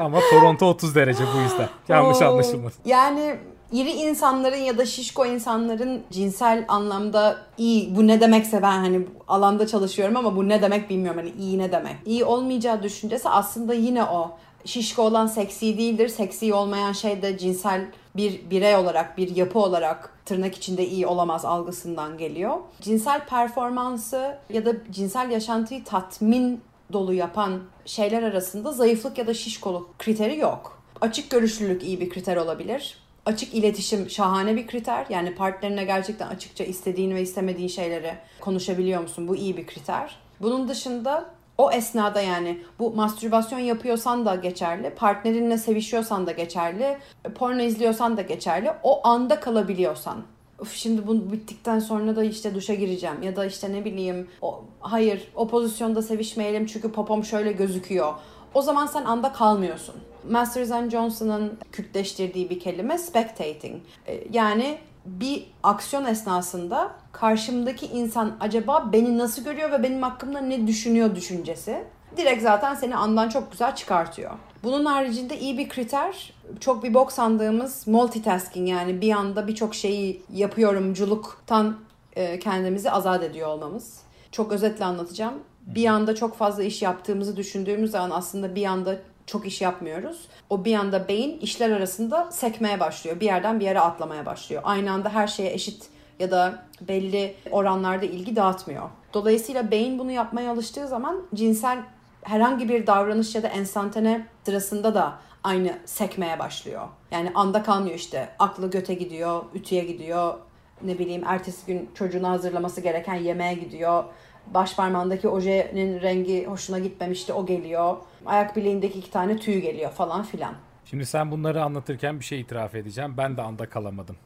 Ama Toronto 30 derece bu yüzden. Yanlış anlaşılmasın. Yani iri insanların ya da şişko insanların cinsel anlamda iyi bu ne demekse ben hani alanda çalışıyorum ama bu ne demek bilmiyorum hani iyi ne demek. İyi olmayacağı düşüncesi aslında yine o şişko olan seksi değildir. Seksi olmayan şey de cinsel bir birey olarak, bir yapı olarak tırnak içinde iyi olamaz algısından geliyor. Cinsel performansı ya da cinsel yaşantıyı tatmin dolu yapan şeyler arasında zayıflık ya da şişkoluk kriteri yok. Açık görüşlülük iyi bir kriter olabilir. Açık iletişim şahane bir kriter. Yani partnerine gerçekten açıkça istediğin ve istemediğin şeyleri konuşabiliyor musun? Bu iyi bir kriter. Bunun dışında o esnada yani bu mastürbasyon yapıyorsan da geçerli, partnerinle sevişiyorsan da geçerli, porno izliyorsan da geçerli. O anda kalabiliyorsan. Uf, şimdi bu bittikten sonra da işte duşa gireceğim ya da işte ne bileyim o, hayır o pozisyonda sevişmeyelim çünkü popom şöyle gözüküyor. O zaman sen anda kalmıyorsun. Masters and Johnson'ın Kürtleştirdiği bir kelime spectating. E, yani bir aksiyon esnasında karşımdaki insan acaba beni nasıl görüyor ve benim hakkımda ne düşünüyor düşüncesi direkt zaten seni andan çok güzel çıkartıyor. Bunun haricinde iyi bir kriter çok bir bok sandığımız multitasking yani bir anda birçok şeyi yapıyorumculuktan e, kendimizi azat ediyor olmamız. Çok özetle anlatacağım. Bir anda çok fazla iş yaptığımızı düşündüğümüz zaman aslında bir anda çok iş yapmıyoruz. O bir anda beyin işler arasında sekmeye başlıyor. Bir yerden bir yere atlamaya başlıyor. Aynı anda her şeye eşit ya da belli oranlarda ilgi dağıtmıyor. Dolayısıyla beyin bunu yapmaya alıştığı zaman cinsel herhangi bir davranış ya da enstantane sırasında da aynı sekmeye başlıyor. Yani anda kalmıyor işte. Aklı göte gidiyor, ütüye gidiyor. Ne bileyim ertesi gün çocuğunu hazırlaması gereken yemeğe gidiyor. Baş parmağındaki ojenin rengi hoşuna gitmemişti o geliyor. Ayak bileğindeki iki tane tüy geliyor falan filan. Şimdi sen bunları anlatırken bir şey itiraf edeceğim. Ben de anda kalamadım.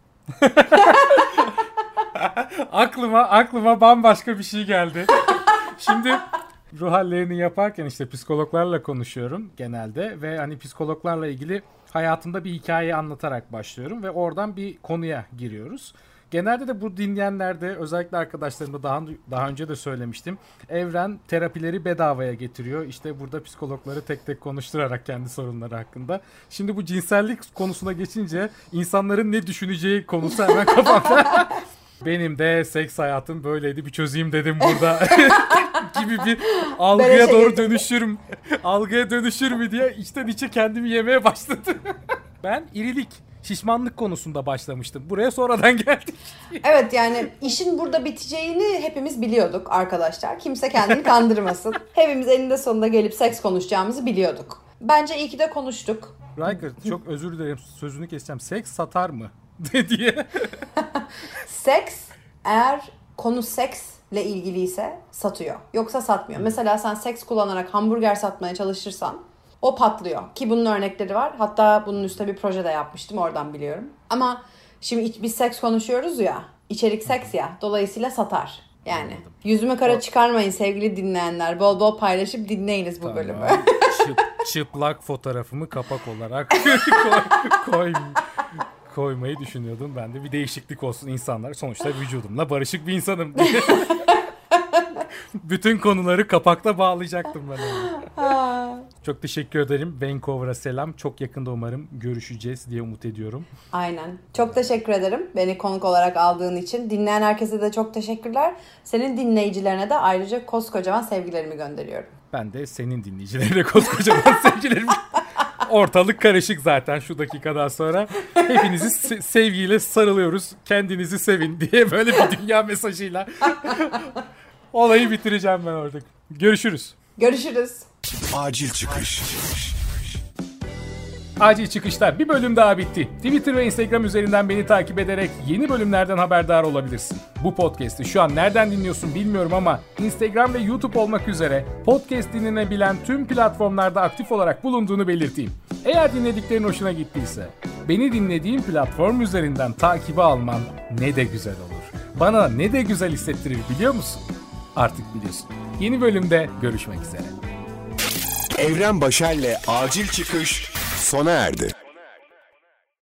aklıma aklıma bambaşka bir şey geldi. Şimdi ruh hallerini yaparken işte psikologlarla konuşuyorum genelde ve hani psikologlarla ilgili hayatımda bir hikaye anlatarak başlıyorum ve oradan bir konuya giriyoruz. Genelde de bu dinleyenlerde özellikle arkadaşlarımda daha, daha önce de söylemiştim. Evren terapileri bedavaya getiriyor. İşte burada psikologları tek tek konuşturarak kendi sorunları hakkında. Şimdi bu cinsellik konusuna geçince insanların ne düşüneceği konusu hemen kafamda. Benim de seks hayatım böyleydi bir çözeyim dedim burada gibi bir algıya doğru dönüşür mü? algıya dönüşür mü diye içten içe kendimi yemeye başladım. ben irilik şişmanlık konusunda başlamıştım. Buraya sonradan geldik. evet yani işin burada biteceğini hepimiz biliyorduk arkadaşlar. Kimse kendini kandırmasın. hepimiz eninde sonunda gelip seks konuşacağımızı biliyorduk. Bence iyi ki de konuştuk. Riker çok özür dilerim sözünü keseceğim. Seks satar mı? diye. seks eğer konu seksle ilgiliyse satıyor. Yoksa satmıyor. Mesela sen seks kullanarak hamburger satmaya çalışırsan o patlıyor. Ki bunun örnekleri var. Hatta bunun üstüne bir proje de yapmıştım. Oradan biliyorum. Ama şimdi biz seks konuşuyoruz ya. İçerik seks ya. Dolayısıyla satar. Yani Anladım. yüzümü kara çıkarmayın sevgili dinleyenler. Bol bol paylaşıp dinleyiniz bu tamam. bölümü. Çıp, çıplak fotoğrafımı kapak olarak koy, koy, koymayı düşünüyordum. Ben de bir değişiklik olsun insanlar. Sonuçta vücudumla barışık bir insanım. Bütün konuları kapakta bağlayacaktım ben. Çok teşekkür ederim. Vancouver'a selam. Çok yakında umarım görüşeceğiz diye umut ediyorum. Aynen. Çok teşekkür ederim beni konuk olarak aldığın için. Dinleyen herkese de çok teşekkürler. Senin dinleyicilerine de ayrıca koskocaman sevgilerimi gönderiyorum. Ben de senin dinleyicilerine koskocaman sevgilerimi Ortalık karışık zaten şu dakikadan sonra. Hepinizi se- sevgiyle sarılıyoruz. Kendinizi sevin diye böyle bir dünya mesajıyla Olayı bitireceğim ben orada. Görüşürüz. Görüşürüz. Acil çıkış. Acil çıkışlar bir bölüm daha bitti. Twitter ve Instagram üzerinden beni takip ederek yeni bölümlerden haberdar olabilirsin. Bu podcast'i şu an nereden dinliyorsun bilmiyorum ama Instagram ve YouTube olmak üzere podcast dinlenebilen tüm platformlarda aktif olarak bulunduğunu belirteyim. Eğer dinlediklerin hoşuna gittiyse beni dinlediğin platform üzerinden takibi alman ne de güzel olur. Bana ne de güzel hissettirir biliyor musun? artık biliyorsun. Yeni bölümde görüşmek üzere. Evren Başer'le Acil Çıkış sona erdi.